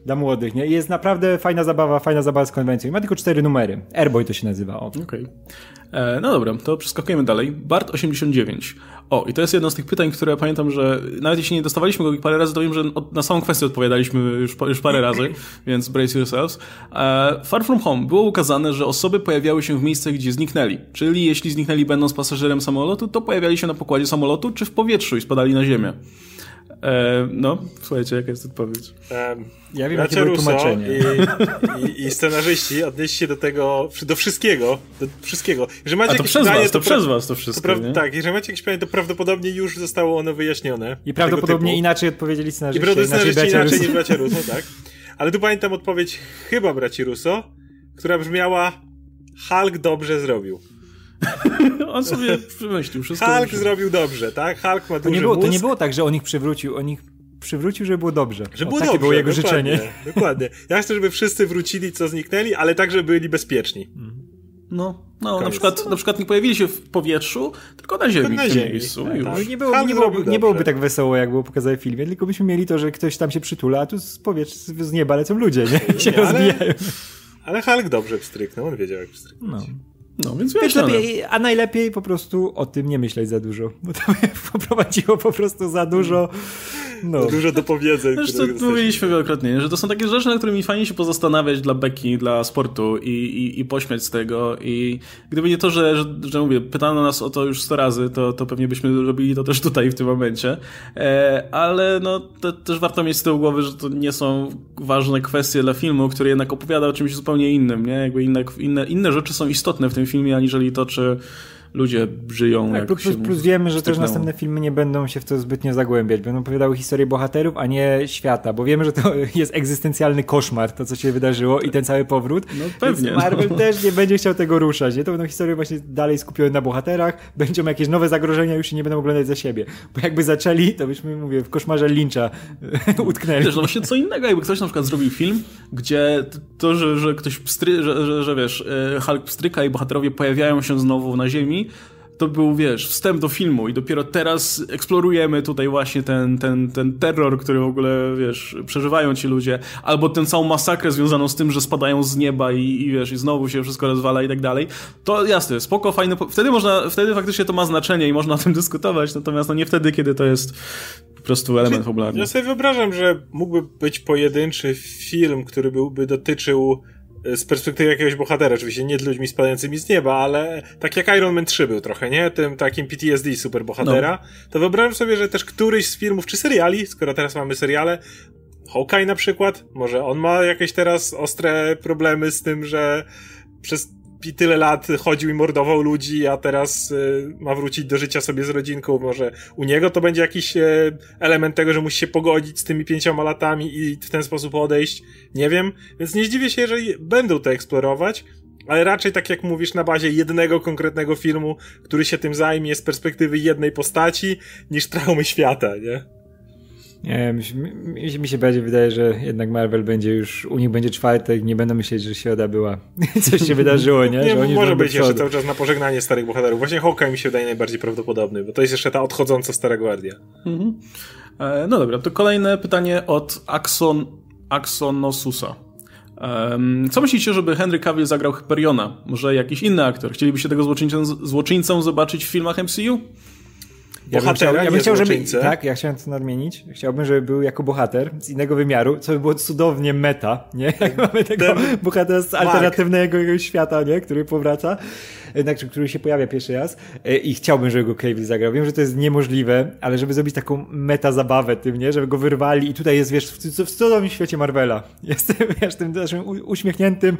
Dla młodych, nie? I jest naprawdę fajna zabawa, fajna zabawa z konwencją. I ma tylko cztery numery. Airboy to się nazywa. Okej. Okay. E, no dobra, to przeskakujemy dalej. Bart 89. O, i to jest jedno z tych pytań, które pamiętam, że nawet jeśli nie dostawaliśmy go parę razy, to wiem, że na samą kwestię odpowiadaliśmy już, już parę razy, więc brace yourselves. E, Far From Home było ukazane, że osoby pojawiały się w miejscach, gdzie zniknęli. Czyli jeśli zniknęli będąc pasażerem samolotu, to pojawiali się na pokładzie samolotu, czy w powietrzu i spadali na ziemię. E, no, słuchajcie, jaka jest odpowiedź? Um, ja wiem, jakie było tłumaczenie. I, i, I, scenarzyści odnieśli się do tego, do wszystkiego, do wszystkiego. Jeżeli macie A to przez pytanie, was, to, to przez was to wszystko, to Tak, jeżeli macie jakieś pytanie, to prawdopodobnie już zostało ono wyjaśnione. I prawdopodobnie inaczej odpowiedzieli scenarzyści. I prawdopodobnie scenarzyści inaczej niż bracia Russo, tak. Ale tu pamiętam odpowiedź chyba braci Russo, która brzmiała Hulk dobrze zrobił. on sobie wymyślił wszystko. Hulk zrobił dobrze, tak? Hulk ma duży to nie było. To nie było tak, że on ich przywrócił, on ich przywrócił, żeby było dobrze. Że było o, takie dobrze, było jego dokładnie, życzenie. Dokładnie. Ja chcę, żeby wszyscy wrócili, co zniknęli, ale także byli bezpieczni. No, no na, przykład, na przykład nie pojawili się w powietrzu, tylko na ziemi na w ziemi. miejscu. Tak, tak. Nie, było, nie, byłoby, nie byłoby tak wesoło, jak było pokazane w filmie, tylko byśmy mieli to, że ktoś tam się przytula, a tu z powietrza, z nieba lecą ludzie, nie? I się nie, rozbijają. Ale, ale Hulk dobrze pstryknął, on wiedział jak pstryknąć. No. No, więc wiesz, lepiej, a najlepiej po prostu o tym nie myśleć za dużo, bo to poprowadziło po prostu za dużo no. Dużo do powiedzeń. Zresztą mówiliśmy wielokrotnie, że to są takie rzeczy, na którymi fajnie się pozastanawiać dla beki, dla sportu i, i, i pośmiać z tego i gdyby nie to, że, że, że mówię, pytano nas o to już 100 razy, to, to pewnie byśmy robili to też tutaj w tym momencie, e, ale no to, też warto mieć z tyłu głowy, że to nie są ważne kwestie dla filmu, który jednak opowiada o czymś zupełnie innym, nie? Jakby inne, inne, inne rzeczy są istotne w tym filmie, aniżeli to, czy ludzie żyją. Tak, jak plus, plus, plus wiemy, że też następne filmy nie będą się w to zbytnio zagłębiać. Będą opowiadały historię bohaterów, a nie świata, bo wiemy, że to jest egzystencjalny koszmar, to co się wydarzyło i ten cały powrót. No pewnie. Więc Marvel no. też nie będzie chciał tego ruszać. Nie? To będą historie właśnie dalej skupione na bohaterach, będą jakieś nowe zagrożenia, już się nie będą oglądać za siebie. Bo jakby zaczęli, to byśmy, mówię, w koszmarze Lyncha utknęli. Wiesz, no właśnie co innego, jakby ktoś na przykład zrobił film, gdzie to, że, że ktoś pstry, że, że, że wiesz, e, Hulk pstryka i bohaterowie pojawiają się znowu na ziemi, to był, wiesz, wstęp do filmu i dopiero teraz eksplorujemy tutaj właśnie ten, ten, ten terror, który w ogóle, wiesz, przeżywają ci ludzie, albo tę całą masakrę związaną z tym, że spadają z nieba i, i wiesz, i znowu się wszystko rozwala i tak dalej. To jasne, spoko, fajne, wtedy można, wtedy faktycznie to ma znaczenie i można o tym dyskutować, natomiast no nie wtedy, kiedy to jest po prostu element fabularny. Ja sobie wyobrażam, że mógłby być pojedynczy film, który byłby dotyczył z perspektywy jakiegoś bohatera, oczywiście nie ludźmi spadającymi z nieba, ale tak jak Iron Man 3 był trochę, nie? Tym takim PTSD super bohatera, no. to wyobrażam sobie, że też któryś z filmów czy seriali, skoro teraz mamy seriale, Hawkeye na przykład, może on ma jakieś teraz ostre problemy z tym, że przez tyle lat chodził i mordował ludzi, a teraz y, ma wrócić do życia sobie z rodzinką. Może u niego to będzie jakiś y, element tego, że musi się pogodzić z tymi pięcioma latami i w ten sposób odejść. Nie wiem. Więc nie zdziwię się, jeżeli będą to eksplorować. Ale raczej tak jak mówisz, na bazie jednego konkretnego filmu, który się tym zajmie z perspektywy jednej postaci, niż traumy świata, nie? Nie, mi, mi, się bardziej wydaje, że jednak Marvel będzie już, u nich będzie czwartek, nie będą myśleć, że Środa była. Coś się wydarzyło, nie? nie może być jeszcze cały czas na pożegnanie starych bohaterów. Właśnie Hawkeye mi się wydaje najbardziej prawdopodobny, bo to jest jeszcze ta odchodząca Stara Gwardia. Mhm. E, no dobra, to kolejne pytanie od Axon, Axonosusa. Co myślicie, żeby Henry Cavill zagrał Hyperiona? Może jakiś inny aktor? Chcielibyście tego złoczyńcą, złoczyńcą zobaczyć w filmach MCU? Ja bym chciał, ja bym chciał żeby, tak, ja chciałem to nadmienić. Chciałbym, żeby był jako bohater z innego wymiaru, co by było cudownie meta, nie? Jak mamy tego Ten bohatera z alternatywnego świata, nie? Który powraca, znaczy, który się pojawia pierwszy raz e, i chciałbym, żeby go Cavill zagrał. Wiem, że to jest niemożliwe, ale żeby zrobić taką meta zabawę tym, nie? Żeby go wyrwali i tutaj jest, wiesz, w, w cudownym świecie Marvela. Jestem, wiesz, tym naszym uśmiechniętym,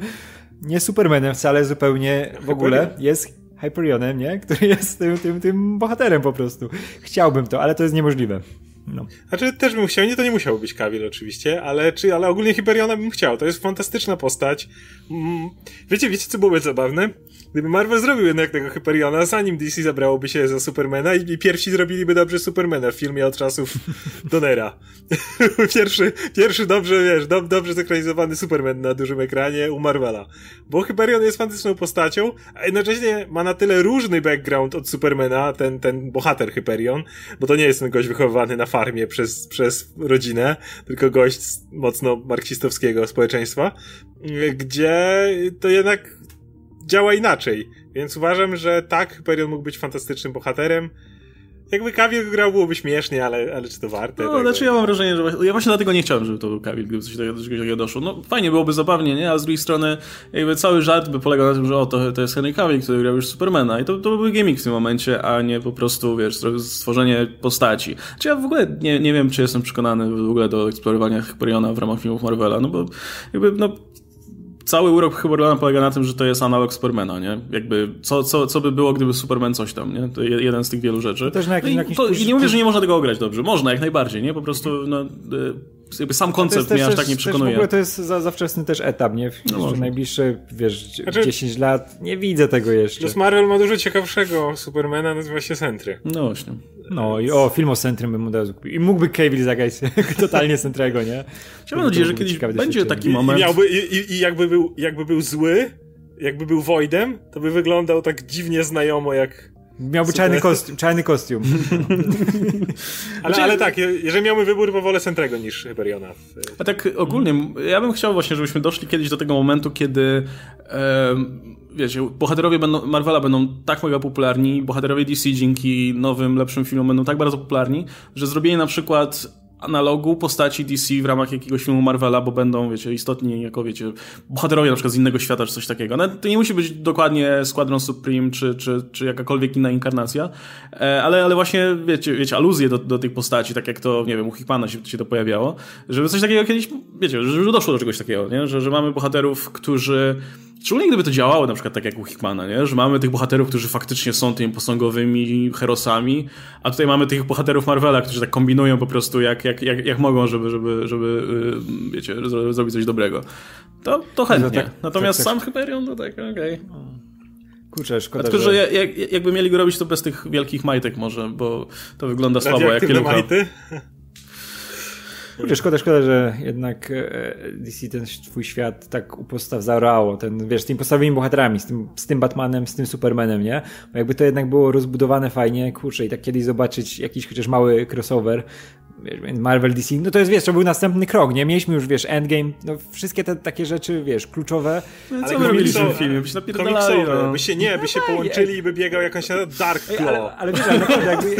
nie Supermanem wcale zupełnie w ogóle, jest Hyperionem, nie? Który jest tym, tym, tym bohaterem po prostu. Chciałbym to, ale to jest niemożliwe. No. Znaczy też bym chciał, nie to nie musiał być Kawil oczywiście, ale, czy, ale ogólnie Hyperiona bym chciał. To jest fantastyczna postać. Mm, wiecie, wiecie co byłoby zabawne? Gdyby Marvel zrobił jednak tego Hyperiona, zanim DC zabrałoby się za Supermana i, i pierwsi zrobiliby dobrze Supermana w filmie od czasów Donera. pierwszy, pierwszy dobrze, wiesz, do, dobrze zekranizowany Superman na dużym ekranie u Marvela. Bo Hyperion jest fantastyczną postacią, a jednocześnie ma na tyle różny background od Supermana, ten, ten bohater Hyperion, bo to nie jest ten gość wychowywany na farmie przez, przez rodzinę, tylko gość mocno marksistowskiego społeczeństwa, gdzie to jednak działa inaczej. Więc uważam, że tak, Hyperion mógł być fantastycznym bohaterem. Jakby Kawil grał, byłoby śmiesznie, ale, ale czy to warte? No, tego? znaczy ja mam wrażenie, że ja właśnie dlatego nie chciałem, żeby to był Kawil, gdyby coś takiego, takiego doszło. No fajnie, byłoby zabawnie, nie? A z drugiej strony jakby cały żart by polegał na tym, że o, to, to jest Henry Cavill, który grał już Supermana i to, to byłby gimmick w tym momencie, a nie po prostu, wiesz, stworzenie postaci. Czy ja w ogóle nie, nie wiem, czy jestem przekonany w ogóle do eksplorowania Hyperiona w ramach filmów Marvela, no bo jakby, no cały urok Hypermana polega na tym, że to jest analog Supermana, nie? Jakby, co, co, co by było, gdyby Superman coś tam, nie? To jeden z tych wielu rzeczy. Też na jakim, no i, to, I nie mówię, że nie można tego ograć dobrze. Można, jak najbardziej, nie? Po prostu, no, e, jakby sam koncept mnie aż tak nie przekonuje. w ogóle to jest za, za wczesny też etap, nie? W no najbliższe, wiesz, znaczy, 10 lat nie widzę tego jeszcze. Plus Marvel ma dużo ciekawszego Supermana, nazywa się Sentry. No właśnie. No i o, film o Sentrym bym od razu kupił. I mógłby Cavill zagrać totalnie Sentrego, nie? Mam nadzieję, że kiedyś będzie taki moment. I, miałby, i, i jakby, był, jakby był zły, jakby był Voidem, to by wyglądał tak dziwnie znajomo jak Miałby czarny kostium. Czarny kostium. ale, ale tak, jeżeli miałbym wybór, to wolę Sentrego niż Hyperiona. A tak ogólnie, ja bym chciał właśnie, żebyśmy doszli kiedyś do tego momentu, kiedy wiecie, bohaterowie będą, Marvela będą tak mega popularni, bohaterowie DC dzięki nowym, lepszym filmom będą tak bardzo popularni, że zrobienie na przykład analogu postaci DC w ramach jakiegoś filmu Marvela, bo będą, wiecie, istotni jako, wiecie, bohaterowie na przykład z innego świata czy coś takiego. No, to nie musi być dokładnie Squadron Supreme czy, czy, czy jakakolwiek inna inkarnacja, e, ale, ale właśnie, wiecie, wiecie aluzje do, do tych postaci, tak jak to, nie wiem, u Hickmana się, się to pojawiało, żeby coś takiego kiedyś, wiecie, że doszło do czegoś takiego, nie? Że, że mamy bohaterów, którzy Szczególnie gdyby to działało na przykład tak jak u Hickmana, nie? że mamy tych bohaterów, którzy faktycznie są tymi posągowymi herosami, a tutaj mamy tych bohaterów Marvela, którzy tak kombinują po prostu jak, jak, jak, jak mogą, żeby, żeby, żeby yy, wiecie, zrobić coś dobrego. To, to chętnie. No tak, Natomiast tak, sam Hyperion to tak, okej. Okay. Kurczę, szkoda, Tylko, że, że jak, jakby mieli go robić to bez tych wielkich majtek może, bo to wygląda słabo jak kielucha. majty? Kurczę, szkoda, szkoda, że jednak e, DC ten twój świat tak u podstaw zaorało. Ten, wiesz, z tymi podstawowymi bohaterami, z tym, z tym Batmanem, z tym Supermanem, nie? Bo jakby to jednak było rozbudowane fajnie, kurczę, i tak kiedyś zobaczyć jakiś chociaż mały crossover, wiesz, Marvel DC, no to jest, wiesz, to był następny krok, nie? Mieliśmy już, wiesz, Endgame, no wszystkie te takie rzeczy, wiesz, kluczowe. No, ale co my robiliśmy w filmie? By się napierdalali, no. By się, nie, by się no połączyli i by biegał jakąś Dark Claw. Ale, ale wiesz, ale jakby,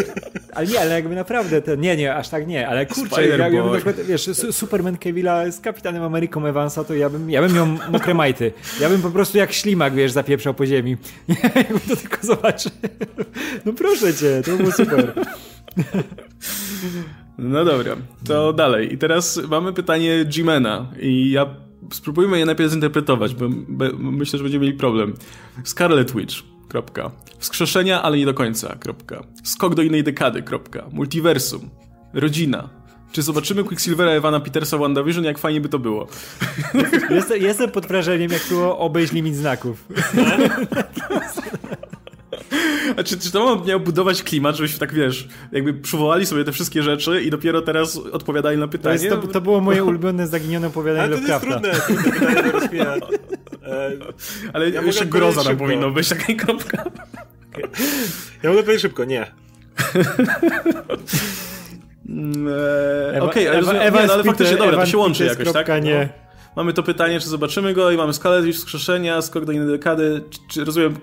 ale nie, ale jakby naprawdę, to, nie, nie, aż tak nie, ale kurczę, ja, ja przykład, wiesz, Superman Kevilla z Kapitanem Ameryką Evansa, to ja bym, ja bym miał mokre majty. Ja bym po prostu jak ślimak, wiesz, zapieprzał po ziemi. Jakbym to tylko zobaczył. No proszę cię, to było super. No dobra, to dalej. I teraz mamy pytanie Jimena i ja spróbujmy je najpierw zinterpretować, bo, bo myślę, że będziemy mieli problem. Scarlet Witch. Kropka. Wskrzeszenia, ale nie do końca. Kropka. Skok do innej dekady. Kropka. Multiversum. Rodzina. Czy zobaczymy Quicksilvera Ewana Petersa w WandaVision? Jak fajnie by to było. Jestem, jestem pod wrażeniem, jak było obejść limit znaków. A czy, czy to miał budować klimat, żebyśmy tak, wiesz, jakby przywołali sobie te wszystkie rzeczy i dopiero teraz odpowiadali na pytanie? To, jest, to, to było moje ulubione zaginione opowiadanie Lovecrafta. Ale to jest trudne, trudne Ale ja jeszcze groza nam powinno być, taka kropka. Ja mogę powiedzieć szybko, nie. Mm, e, Okej, okay, ale, Ewa, nie, no, ale faktycznie, dobra, to się łączy jakoś, tak? Nie. Mamy to pytanie, czy zobaczymy go i mamy skalę wskrzeszenia, skok do innej dekady, czy, czy rozumiem,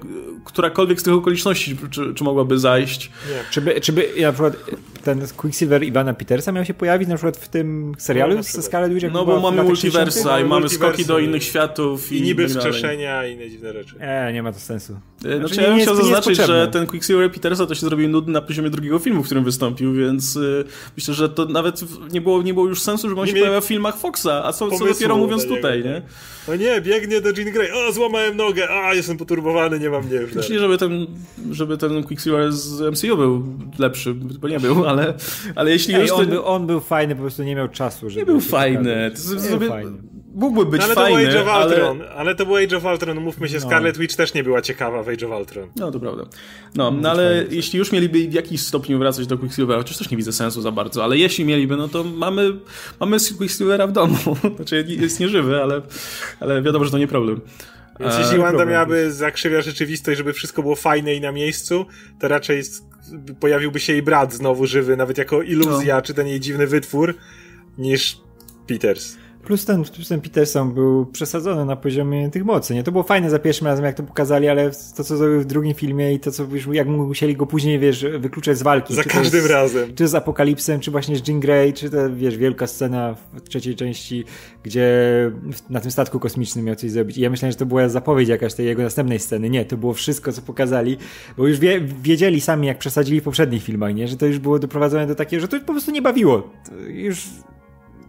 którakolwiek z tych okoliczności, czy, czy mogłaby zajść. Nie. Czy by, czy by na przykład ten Quicksilver Ivana Petersa miał się pojawić na przykład w tym serialu no, ze Scarlet Witch? No bo mamy multiversa i mamy skoki do innych światów. I, i niby wskrzeszenia i inne dziwne rzeczy. E, nie ma to sensu. E, znaczy, znaczy ja bym chciał zaznaczyć, że ten Quicksilver Petersa to się zrobił nudny na poziomie drugiego filmu, w którym wystąpił, więc y, myślę, że to nawet nie było, nie było już sensu, żeby on nie się pojawia w filmach Foxa, a co, co dopiero mówiąc tutaj, nie? No nie, biegnie do Jean Grey, o, złamałem nogę, a, jestem poturbowany, nie mam mnie już. Znaczy, żeby ten, żeby ten Quicksilver z MCU był lepszy, bo nie był, ale, ale jeśli Ej, już... On, był, on był fajny, po prostu nie miał czasu, żeby... Nie był fajny. To, nie był fajny mógłby być no, ale fajny, to był Age of Ultron, ale... ale to był Age of Ultron, mówmy się, no. Scarlet Witch też nie była ciekawa w Age of Ultron. No, to prawda. No, no ale jeśli już mieliby w jakiś stopniu wracać do Quicksilvera, chociaż też nie widzę sensu za bardzo, ale jeśli mieliby, no to mamy, mamy Quicksilvera w domu. Znaczy jest nieżywy, ale, ale wiadomo, że to nie problem. Więc jeśli e, Wanda miałaby zakrzywia rzeczywistość, żeby wszystko było fajne i na miejscu, to raczej pojawiłby się jej brat znowu żywy, nawet jako iluzja, no. czy ten jej dziwny wytwór, niż Peters. Plus ten, plus ten Peterson był przesadzony na poziomie tych mocy, nie? To było fajne za pierwszym razem, jak to pokazali, ale to, co zrobił w drugim filmie i to, co jak musieli go później, wiesz, wykluczać z walki. Za każdym z, razem. Czy z Apokalipsem, czy właśnie z Jean Grey, czy to, wiesz, wielka scena w trzeciej części, gdzie na tym statku kosmicznym miał coś zrobić. I ja myślałem, że to była zapowiedź jakaś tej jego następnej sceny. Nie, to było wszystko, co pokazali, bo już wie, wiedzieli sami, jak przesadzili w poprzednich filmach, nie? Że to już było doprowadzone do takiego, że to po prostu nie bawiło. To już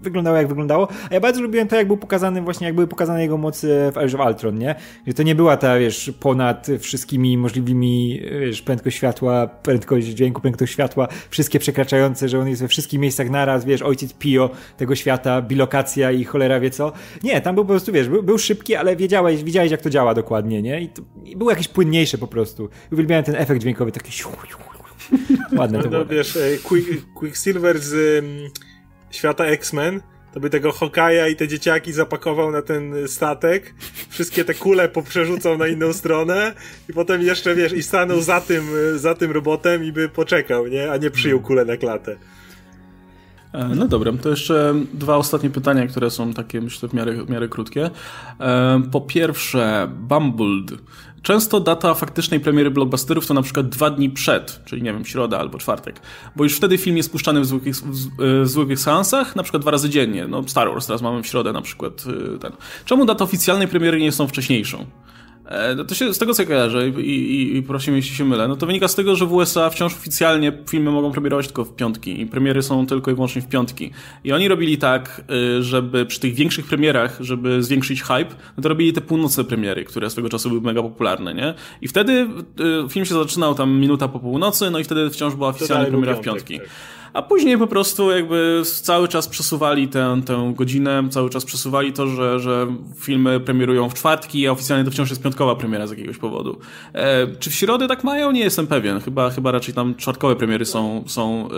wyglądało jak wyglądało. A ja bardzo lubiłem to, jak był pokazany właśnie, jak były pokazane jego mocy w Age of Ultron, nie? Że to nie była ta, wiesz, ponad wszystkimi możliwymi, wiesz, prędkość światła, prędkość dźwięku, prędkość światła, wszystkie przekraczające, że on jest we wszystkich miejscach naraz, wiesz, ojciec Pio tego świata, bilokacja i cholera wie co. Nie, tam był po prostu, wiesz, był, był szybki, ale wiedziałeś, widziałeś jak to działa dokładnie, nie? I, to, i był jakiś płynniejszy po prostu. Uwielbiałem ten efekt dźwiękowy, taki Ładne to no, było. wiesz, Quick, Quicksilver z świata X-Men, to by tego Hokaja i te dzieciaki zapakował na ten statek, wszystkie te kule poprzerzucał na inną stronę i potem jeszcze, wiesz, i stanął za tym, za tym robotem i by poczekał, nie? A nie przyjął kulę na klatę. E, no dobra, to jeszcze dwa ostatnie pytania, które są takie, myślę, w miarę, w miarę krótkie. E, po pierwsze, Bumbled. Często data faktycznej premiery blockbusterów to na przykład dwa dni przed, czyli nie wiem, środa albo czwartek, bo już wtedy film jest puszczany w zwykłych, w zwykłych seansach, na przykład dwa razy dziennie. No Star Wars teraz mamy w środę na przykład y, ten. Czemu data oficjalnej premiery nie są wcześniejszą? E, no to się z tego co kojarzę i, i, i prosimy, jeśli się mylę, no to wynika z tego, że w USA wciąż oficjalnie filmy mogą premierować tylko w piątki i premiery są tylko i wyłącznie w piątki. I oni robili tak, y, żeby przy tych większych premierach, żeby zwiększyć hype, no to robili te północne premiery, które swego czasu były mega popularne, nie? I wtedy y, film się zaczynał tam minuta po północy, no i wtedy wciąż była oficjalna premiera w piątki. Tak a później po prostu jakby cały czas przesuwali tę, tę godzinę, cały czas przesuwali to, że, że filmy premierują w czwartki, a oficjalnie to wciąż jest piątkowa premiera z jakiegoś powodu. E, czy w środę tak mają? Nie jestem pewien. Chyba, chyba raczej tam czwartkowe premiery są, są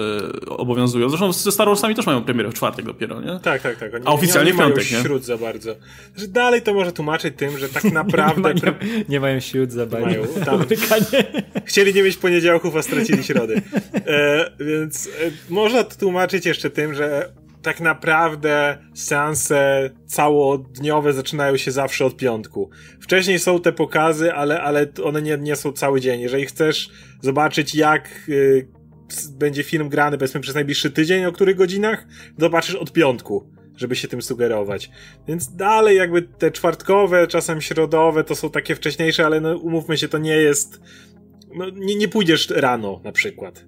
e, obowiązują. Zresztą ze Star Warsami też mają premierę w czwartek dopiero, nie? Tak, tak, tak. Oni, a oficjalnie nie, w piątek, nie? śród za bardzo. Że dalej to może tłumaczyć tym, że tak naprawdę... nie, ma, nie, nie, mają śród za bardzo. Mają, tam, chcieli nie mieć poniedziałków, a stracili środy. E, więc e, można to tłumaczyć jeszcze tym, że tak naprawdę seanse całodniowe zaczynają się zawsze od piątku. Wcześniej są te pokazy, ale, ale one nie, nie są cały dzień. Jeżeli chcesz zobaczyć, jak y, będzie film grany, powiedzmy, przez najbliższy tydzień, o których godzinach, zobaczysz od piątku, żeby się tym sugerować. Więc dalej jakby te czwartkowe, czasem środowe, to są takie wcześniejsze, ale no, umówmy się, to nie jest... No, nie, nie pójdziesz rano na przykład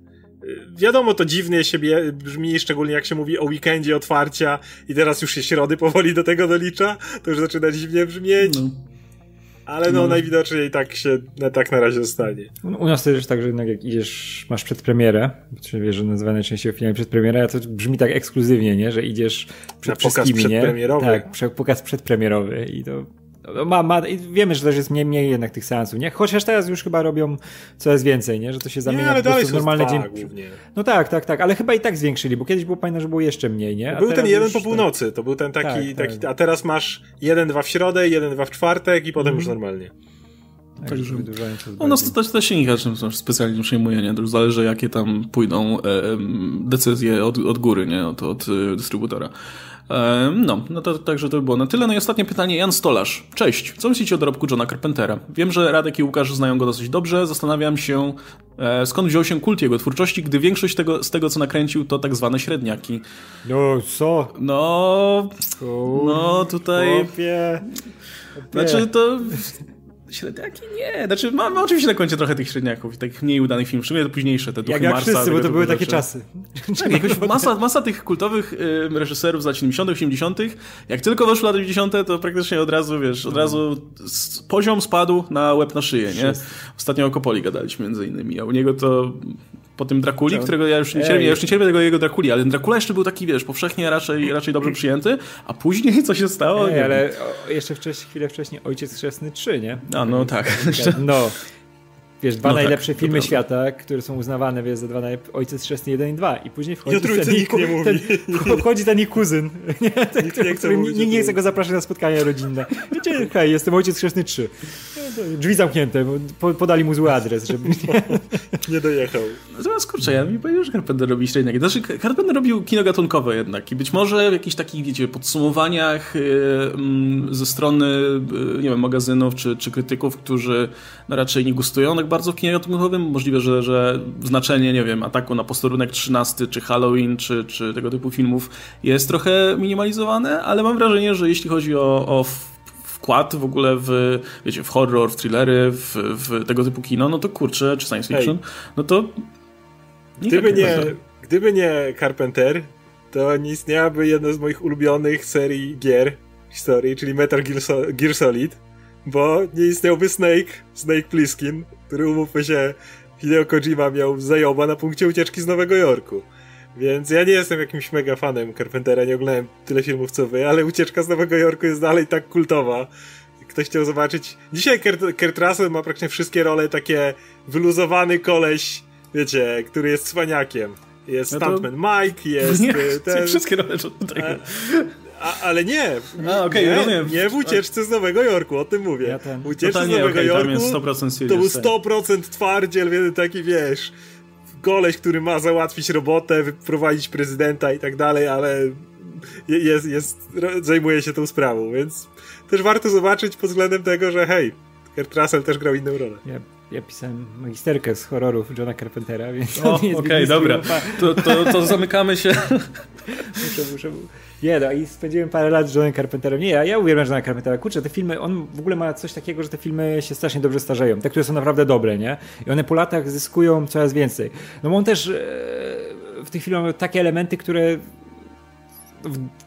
wiadomo, to dziwnie się brzmi, szczególnie jak się mówi o weekendzie otwarcia i teraz już się środy powoli do tego dolicza, to już zaczyna dziwnie brzmieć. No. Ale no, no, najwidoczniej tak się tak na razie zostanie. U nas to jest tak, że jednak jak idziesz, masz przedpremierę, czyli wiesz, że nazywane najczęściej finalnie przedpremierę, a to brzmi tak ekskluzywnie, nie? Że idziesz przed na pokaz przedpremierowy. Nie? Tak, pokaz przedpremierowy i to ma, ma, wiemy, że też jest mniej, mniej jednak tych seansów, nie? Chociaż teraz już chyba robią coraz więcej, nie? Że to się zamienia nie, ale po prostu w normalny dzień. Głównie. No tak, tak, tak, ale chyba i tak zwiększyli, bo kiedyś było pamiętam, że było jeszcze mniej, nie? A był ten jeden po północy, to był ten taki, tak, taki tak. a teraz masz jeden, dwa w środę, jeden, dwa w czwartek i potem mm. już normalnie. Tak, Także u nas to się nikt specjalnie przejmuje, nie? To już zależy jakie tam pójdą e, decyzje od, od góry, nie? Od, od dystrybutora. No, no to także to by było na tyle. No i ostatnie pytanie, Jan Stolarz. Cześć, co myślicie o dorobku Johna Carpentera? Wiem, że Radek i Łukasz znają go dosyć dobrze, zastanawiam się, e, skąd wziął się kult jego twórczości, gdy większość tego, z tego, co nakręcił, to tak zwane średniaki. No, co? No, no tutaj... Chłopie. Znaczy to Średniaki? Nie. Znaczy, mamy oczywiście na koncie trochę tych średniaków i takich mniej udanych filmów. Szczególnie te późniejsze, te duchy jak, jak Marsa. wszyscy, bo to były takie rzeczy. czasy. Tak, jakoś masa, masa tych kultowych y, reżyserów z lat 70., 80., jak tylko weszły lata 90., to praktycznie od razu, wiesz, od razu z, poziom spadł na łeb na szyję, nie? Ostatnio o Kopoli gadaliśmy między innymi, a u niego to po tym Drakuli, którego ja już nie cierpię, ja już nie cierpię tego jego Drakuli, ale ten Dracula jeszcze był taki, wiesz, powszechnie raczej, raczej dobrze przyjęty, a później co się stało? Ej, ale o, jeszcze wcześniej, chwilę wcześniej Ojciec Chrzestny 3, nie? A, no tak. No. Wiesz, dwa No tak, najlepsze to filmy świata, które są uznawane wiesz, za dwa najlepsze, Ojciec Chrzestny 1 i 2 i później wchodzi ten, nikt nie mówi. ten, wchodzi ten ich kuzyn, nie? ten, Nikt nie chce który mówić o nikt nie chce go zapraszać na spotkania rodzinne. Wiecie, hej, jestem Ojciec Chrzestny 3. No Drzwi zamknięte, bo po, podali mu zły adres, żeby... Nie dojechał. Natomiast kurczę, ja mi powiedział, że Carpenter robi średniaki. Znaczy, Carpenter robił kino gatunkowe jednak i być może w jakichś takich, wiecie, podsumowaniach yy, mm, ze strony, yy, nie wiem, magazynów czy, czy krytyków, którzy no, raczej nie gustują tak bardzo w kinie gatunkowym. Możliwe, że, że znaczenie, nie wiem, ataku na posterunek 13 czy Halloween czy, czy tego typu filmów jest trochę minimalizowane, ale mam wrażenie, że jeśli chodzi o, o wkład w ogóle w, wiecie, w horror, w thrillery, w, w tego typu kino, no to kurczę, czy science fiction, no to Gdyby nie, Carpenter. gdyby nie Carpenter, to nie istniałaby jedna z moich ulubionych serii gier w historii, czyli Metal Gear, Sol- Gear Solid, bo nie istniałby Snake, Snake Plissken, który umówmy się, Hideo Kojima miał zajoba na punkcie ucieczki z Nowego Jorku. Więc ja nie jestem jakimś mega fanem Carpentera, nie oglądałem tyle filmów co wy, ale ucieczka z Nowego Jorku jest dalej tak kultowa. Ktoś chciał zobaczyć. Dzisiaj Kurt, Kurt Russell ma praktycznie wszystkie role takie wyluzowany koleś, wiecie, który jest cwaniakiem. Jest No to- Stuntman Mike, jest nie, y, ten, wszystkie role tutaj. a, ale nie, A, okej, nie, rozumiem. nie w ucieczce z Nowego Jorku, o tym mówię. Ja ten- Ucieczce z Nowego tam Jorku jest 100% to był serious, 100% twardziel, jeden taki, wiesz, goleś, który ma załatwić robotę, wyprowadzić prezydenta i tak dalej, ale je- jest, jest, zajmuje się tą sprawą, więc też warto zobaczyć pod względem tego, że hej, Kurt Russell też grał inną rolę. Ja, ja pisałem magisterkę z horrorów Johna Carpentera, więc okej, zbyt dobra. To, to, to zamykamy się. Muszę, muszę. Nie no, i spędziłem parę lat z Johnem Carpenterem. Nie, ja, ja uwielbiam Johna Carpentera. Kurczę, te filmy, on w ogóle ma coś takiego, że te filmy się strasznie dobrze starzeją. Te, które są naprawdę dobre, nie? I one po latach zyskują coraz więcej. No bo on też e, w tych filmach ma takie elementy, które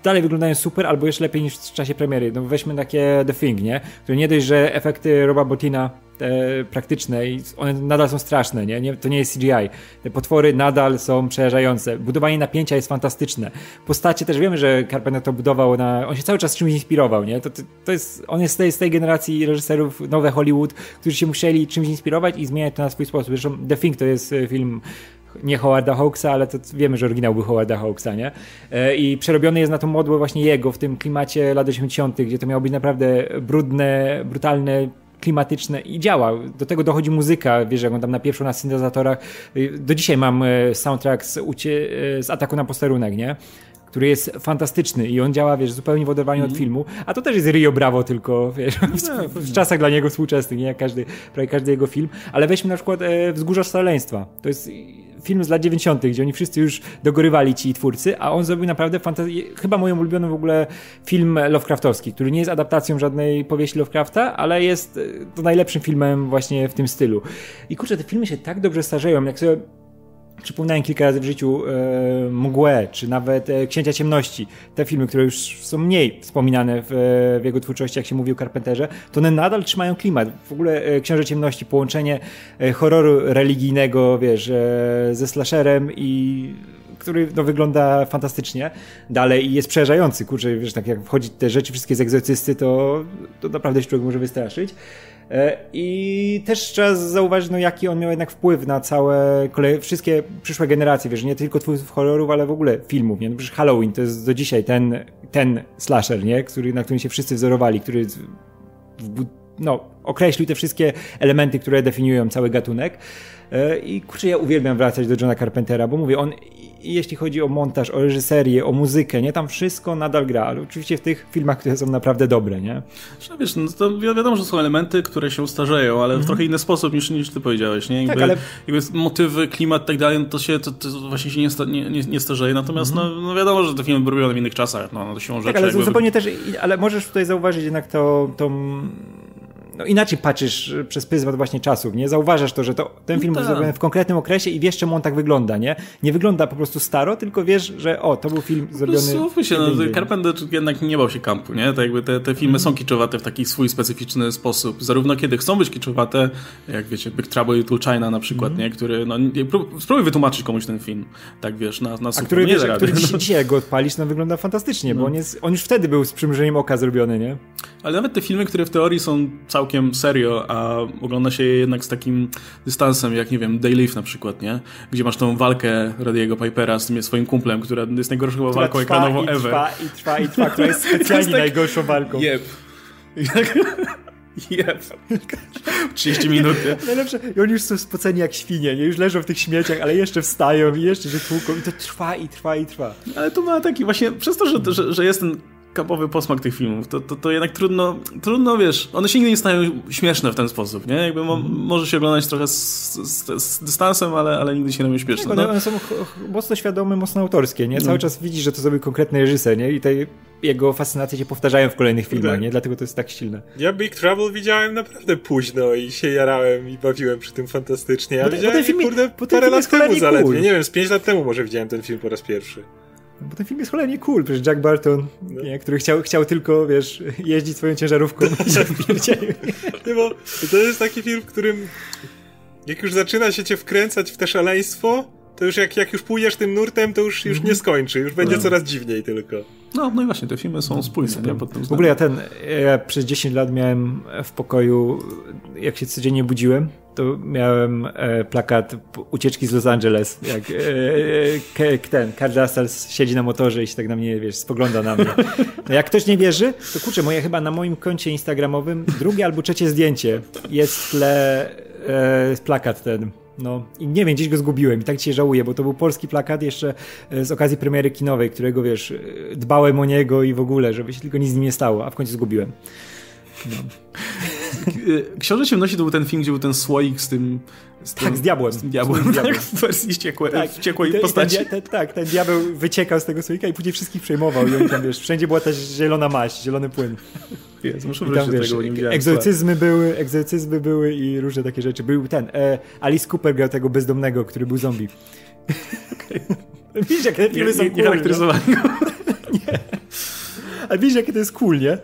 dalej wyglądają super, albo jeszcze lepiej niż w czasie premiery. No weźmy takie The Thing, nie? Które nie dość, że efekty Roba Botina te praktyczne i one nadal są straszne, nie? nie? To nie jest CGI. Te potwory nadal są przerażające. Budowanie napięcia jest fantastyczne. Postacie też wiemy, że Carpenter to budował na... On się cały czas czymś inspirował, nie? To, to, to jest... On jest z tej, z tej generacji reżyserów nowe Hollywood, którzy się musieli czymś inspirować i zmieniać to na swój sposób. Zresztą The Thing to jest e, film nie Howarda Hawksa, ale to wiemy, że oryginał był Howarda Hawksa, nie? E, I przerobiony jest na tą modłę właśnie jego w tym klimacie lat 80., gdzie to miało być naprawdę brudne, brutalne, klimatyczne i działa. Do tego dochodzi muzyka, wiesz, jak on tam napieprzył na syntezatorach. Y, Do dzisiaj mam e, soundtrack z, ucie, e, z ataku na posterunek, nie? który jest fantastyczny i on działa, wiesz, zupełnie w oderwaniu od filmu, a to też jest Rio Bravo tylko, wiesz, w, w czasach dla niego współczesnych, nie jak każdy, prawie każdy jego film, ale weźmy na przykład e, Wzgórza Szaleństwa, to jest film z lat 90., gdzie oni wszyscy już dogorywali ci twórcy, a on zrobił naprawdę fantastyczny, chyba moją ulubioną w ogóle film Lovecraftowski, który nie jest adaptacją żadnej powieści Lovecrafta, ale jest e, to najlepszym filmem właśnie w tym stylu. I kurczę, te filmy się tak dobrze starzeją, jak sobie Przypominałem kilka razy w życiu e, Mgłę, czy nawet e, Księcia Ciemności. Te filmy, które już są mniej wspominane w, w jego twórczości, jak się mówi o Carpenterze, to one nadal trzymają klimat. W ogóle e, Ciemności, połączenie e, horroru religijnego, wiesz, e, ze slasherem i który no, wygląda fantastycznie dalej i jest przerażający. Kurczę, wiesz, tak jak wchodzi te rzeczy wszystkie z egzorcysty, to, to naprawdę się człowiek może wystraszyć. E, I też trzeba zauważyć, no, jaki on miał jednak wpływ na całe kolej, wszystkie przyszłe generacje, wiesz, nie tylko twórców horrorów, ale w ogóle filmów, nie? No przecież Halloween to jest do dzisiaj ten, ten slasher, nie? Który, na którym się wszyscy wzorowali, który w, no, określił te wszystkie elementy, które definiują cały gatunek. E, I kurczę, ja uwielbiam wracać do Johna Carpentera, bo mówię, on jeśli chodzi o montaż, o reżyserię, o muzykę, nie, tam wszystko nadal gra, ale oczywiście w tych filmach, które są naprawdę dobre, nie? No wiesz, no to wiadomo, że są elementy, które się starzeją, ale mm -hmm. w trochę inny sposób niż, niż ty powiedziałeś, nie? Jakby, tak, ale... jakby motywy, klimat i tak dalej, no to się to, to właśnie się nie, sta, nie, nie, nie starzeje, natomiast mm -hmm. no, no, wiadomo, że te filmy były robione w innych czasach, no, no to siłą tak, ale jakby... zupełnie też, ale możesz tutaj zauważyć jednak to, tą no inaczej patrzysz przez pryzmat właśnie czasów, nie? Zauważasz to, że to, ten film no był zrobiony w konkretnym okresie i wiesz, czemu on tak wygląda, nie? Nie wygląda po prostu staro, tylko wiesz, że o, to był film zrobiony... Słuchaj się, no, Carpenter jednak nie bał się kampu, nie? Tak jakby te, te filmy mm. są kiczowate w taki swój specyficzny sposób. Zarówno kiedy chcą być kiczowate, jak wiecie, Big Trouble in Little China na przykład, mm. nie? Który, no, spróbuj wytłumaczyć komuś ten film, tak wiesz, na, na A który, wiesz, który dzisiaj jak go odpalisz, no wygląda fantastycznie, no. bo on, jest, on już wtedy był z przymrużeniem oka zrobiony, nie? Ale nawet te filmy, które w teorii są całkiem serio, a ogląda się je jednak z takim dystansem, jak nie wiem, Daylift na przykład, nie? Gdzie masz tą walkę Radiego Pipera z tym swoim kumplem, która jest najgorszą chyba walką ekranową i ever. Trwa, i trwa, i trwa, która jest specjalnie tak... najgorszą walką. Jep. Jep. 30 minut. Najlepsze. I oni już są spoceni jak świnie, nie? Już leżą w tych śmieciach, ale jeszcze wstają i jeszcze się tłuką i to trwa i trwa i trwa. Ale to ma taki właśnie, przez to, że, że, że jest ten kapowy posmak tych filmów, to, to, to jednak trudno, trudno, wiesz, one się nigdy nie stają śmieszne w ten sposób, nie? Jakby mo, mm. może się oglądać trochę z, z, z, dystansem, ale, ale nigdy się nie robią śmieszne. Nie, no. One są mocno świadome, mocno autorskie, nie? Cały no. czas widzisz, że to zrobił konkretny reżyser, nie? I tej jego fascynacje się powtarzają w kolejnych filmach, tak. nie? Dlatego to jest tak silne. Ja Big Trouble widziałem naprawdę późno i się jarałem i bawiłem przy tym fantastycznie. A widziałem, ten film, kurde, parę lat temu zaledwie. Cool. Nie wiem, z pięć lat temu może widziałem ten film po raz pierwszy. No bo ten film jest cholernie cool, przecież Jack Barton, no. nie, który chciał, chciał tylko, wiesz, jeździć swoją ciężarówką i się Nie, bo to jest taki film, w którym jak już zaczyna się cię wkręcać w te szaleństwo, to już jak, jak już pójdziesz tym nurtem, to już, już nie skończy, już będzie no. coraz dziwniej tylko. No, no i właśnie, te filmy są spójne. Nie, pod tym w ogóle ja ten, ja przez 10 lat miałem w pokoju, jak się codziennie budziłem, to miałem e, plakat ucieczki z Los Angeles, jak e, e, ten, Carl Russell siedzi na motorze i się tak na mnie, wiesz, spogląda na mnie. No jak ktoś nie wierzy, to kurczę, moje chyba na moim koncie instagramowym drugie albo trzecie zdjęcie jest w tle e, plakat ten no i nie wiem, gdzieś go zgubiłem i tak się żałuję, bo to był polski plakat jeszcze e, z okazji premiery kinowej, którego wiesz, e, dbałem o niego i w ogóle, żeby się tylko nic z nim nie stało, a w końcu zgubiłem. No. Książę Ciemności to był ten film, gdzie był ten słoik z tym... Z tym tak, z diabłem. Z tym diabłem, z diabłem. tak, w wersji tak. wściekłej postaci. Ten, ten, tak, ten diabeł wyciekał z tego słoika i później wszystkich przejmował i on tam, wiesz, wszędzie była ta zielona maść, zielony płyn. Jezu, muszę wrócić do tego, nie egzorcyzmy były, egzorcyzmy były i różne takie rzeczy. Był ten, e, Alice Cooper grał tego bezdomnego, który był zombie. Okay. Widzisz, jakie te filmy są cool, nie? nie. A widzisz, jakie to jest cool, nie?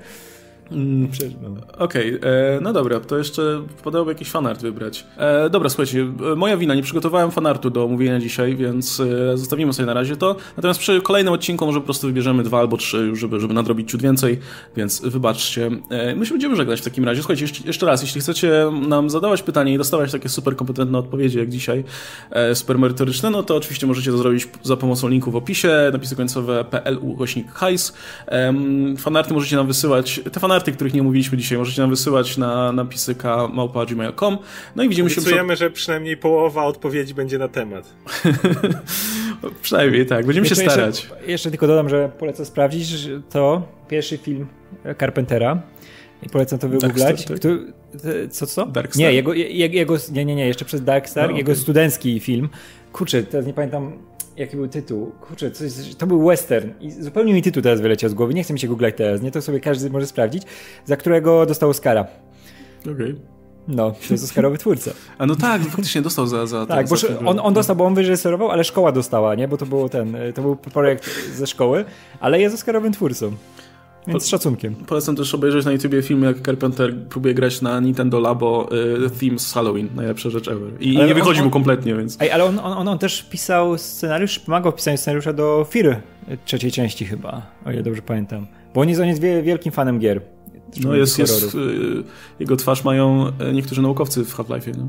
Mm. Okej, okay, e, no dobra, to jeszcze podałoby jakiś fanart wybrać. E, dobra, słuchajcie, e, moja wina, nie przygotowałem fanartu do omówienia dzisiaj, więc e, zostawimy sobie na razie to. Natomiast przy kolejnym odcinku może po prostu wybierzemy dwa albo trzy, żeby, żeby nadrobić ciut więcej, więc wybaczcie. E, my się będziemy żegnać w takim razie. Słuchajcie, jeszcze, jeszcze, raz, jeśli chcecie nam zadawać pytanie i dostawać takie super kompetentne odpowiedzi jak dzisiaj, e, super merytoryczne, no to oczywiście możecie to zrobić za pomocą linku w opisie, napisy końcowe pl ukośnik hajs. fanarty możecie nam wysyłać, te fanarty fanarty, których nie mówiliśmy dzisiaj, możecie nam wysyłać na napisy małpa.gmail.com. No i widzimy Obiecujemy, się... Obiecujemy, że przynajmniej połowa odpowiedzi będzie na temat. przynajmniej tak, będziemy jeszcze, się starać. Jeszcze, jeszcze, tylko dodam, że polecam sprawdzić, to pierwszy film Carpentera i polecam to wygooglać. Tak? Co, co? Dark Nie, jego, jego, nie, nie, nie, jeszcze przez Darkstar, no, jego okay. studencki film. Kurczę, teraz nie pamiętam jaki był tytuł? Kurczę, coś, to był western i zupełnie mi tytuł teraz wyleciał z głowy, nie chcę mi się googlać teraz, nie? To sobie każdy może sprawdzić, za którego dostał Oscara. Okej. Okay. No, to jest Oscarowy twórca. A no tak, faktycznie dostał za, za Tak, bo on, on dostał, bo on wyreżyserował, ale szkoła dostała, nie? Bo to było ten, to był projekt ze szkoły, ale jest Oscarowym twórcą. Więc z szacunkiem. Polecam też obejrzeć na YouTubie film, jak Carpenter próbuje grać na Nintendo Labo y, theme z Halloween. Najlepsza rzecz ever. I, nie wychodzi on, mu kompletnie, więc... Ej, ale on, on, on, też pisał scenariusz, pomagał w pisaniu scenariusza do Firy trzeciej części chyba, o ile dobrze pamiętam. Bo on jest, on jest wielkim fanem gier. No jest, jest y, jego twarz mają y, niektórzy naukowcy w Half-Life, no.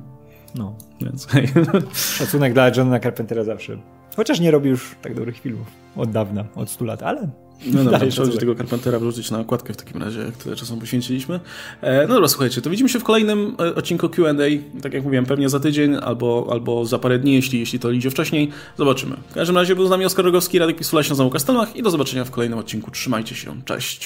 No. Więc Szacunek dla Johna Carpentera zawsze. Chociaż nie robi już tak dobrych filmów. Od dawna, od 100 lat, ale No dobra, trzeba będzie tego Carpentera wrzucić na okładkę w takim razie, jak tyle czasu poświęciliśmy. E, no dobra, słuchajcie, to widzimy się w kolejnym e, odcinku Q&A, tak jak mówiłem, pewnie za tydzień albo, albo za parę dni, jeśli, jeśli to idzie wcześniej. Zobaczymy. W każdym razie był z nami Oskar Rogowski, Radek Pisula, się na Kastelmach i do zobaczenia w kolejnym odcinku. Trzymajcie się, cześć!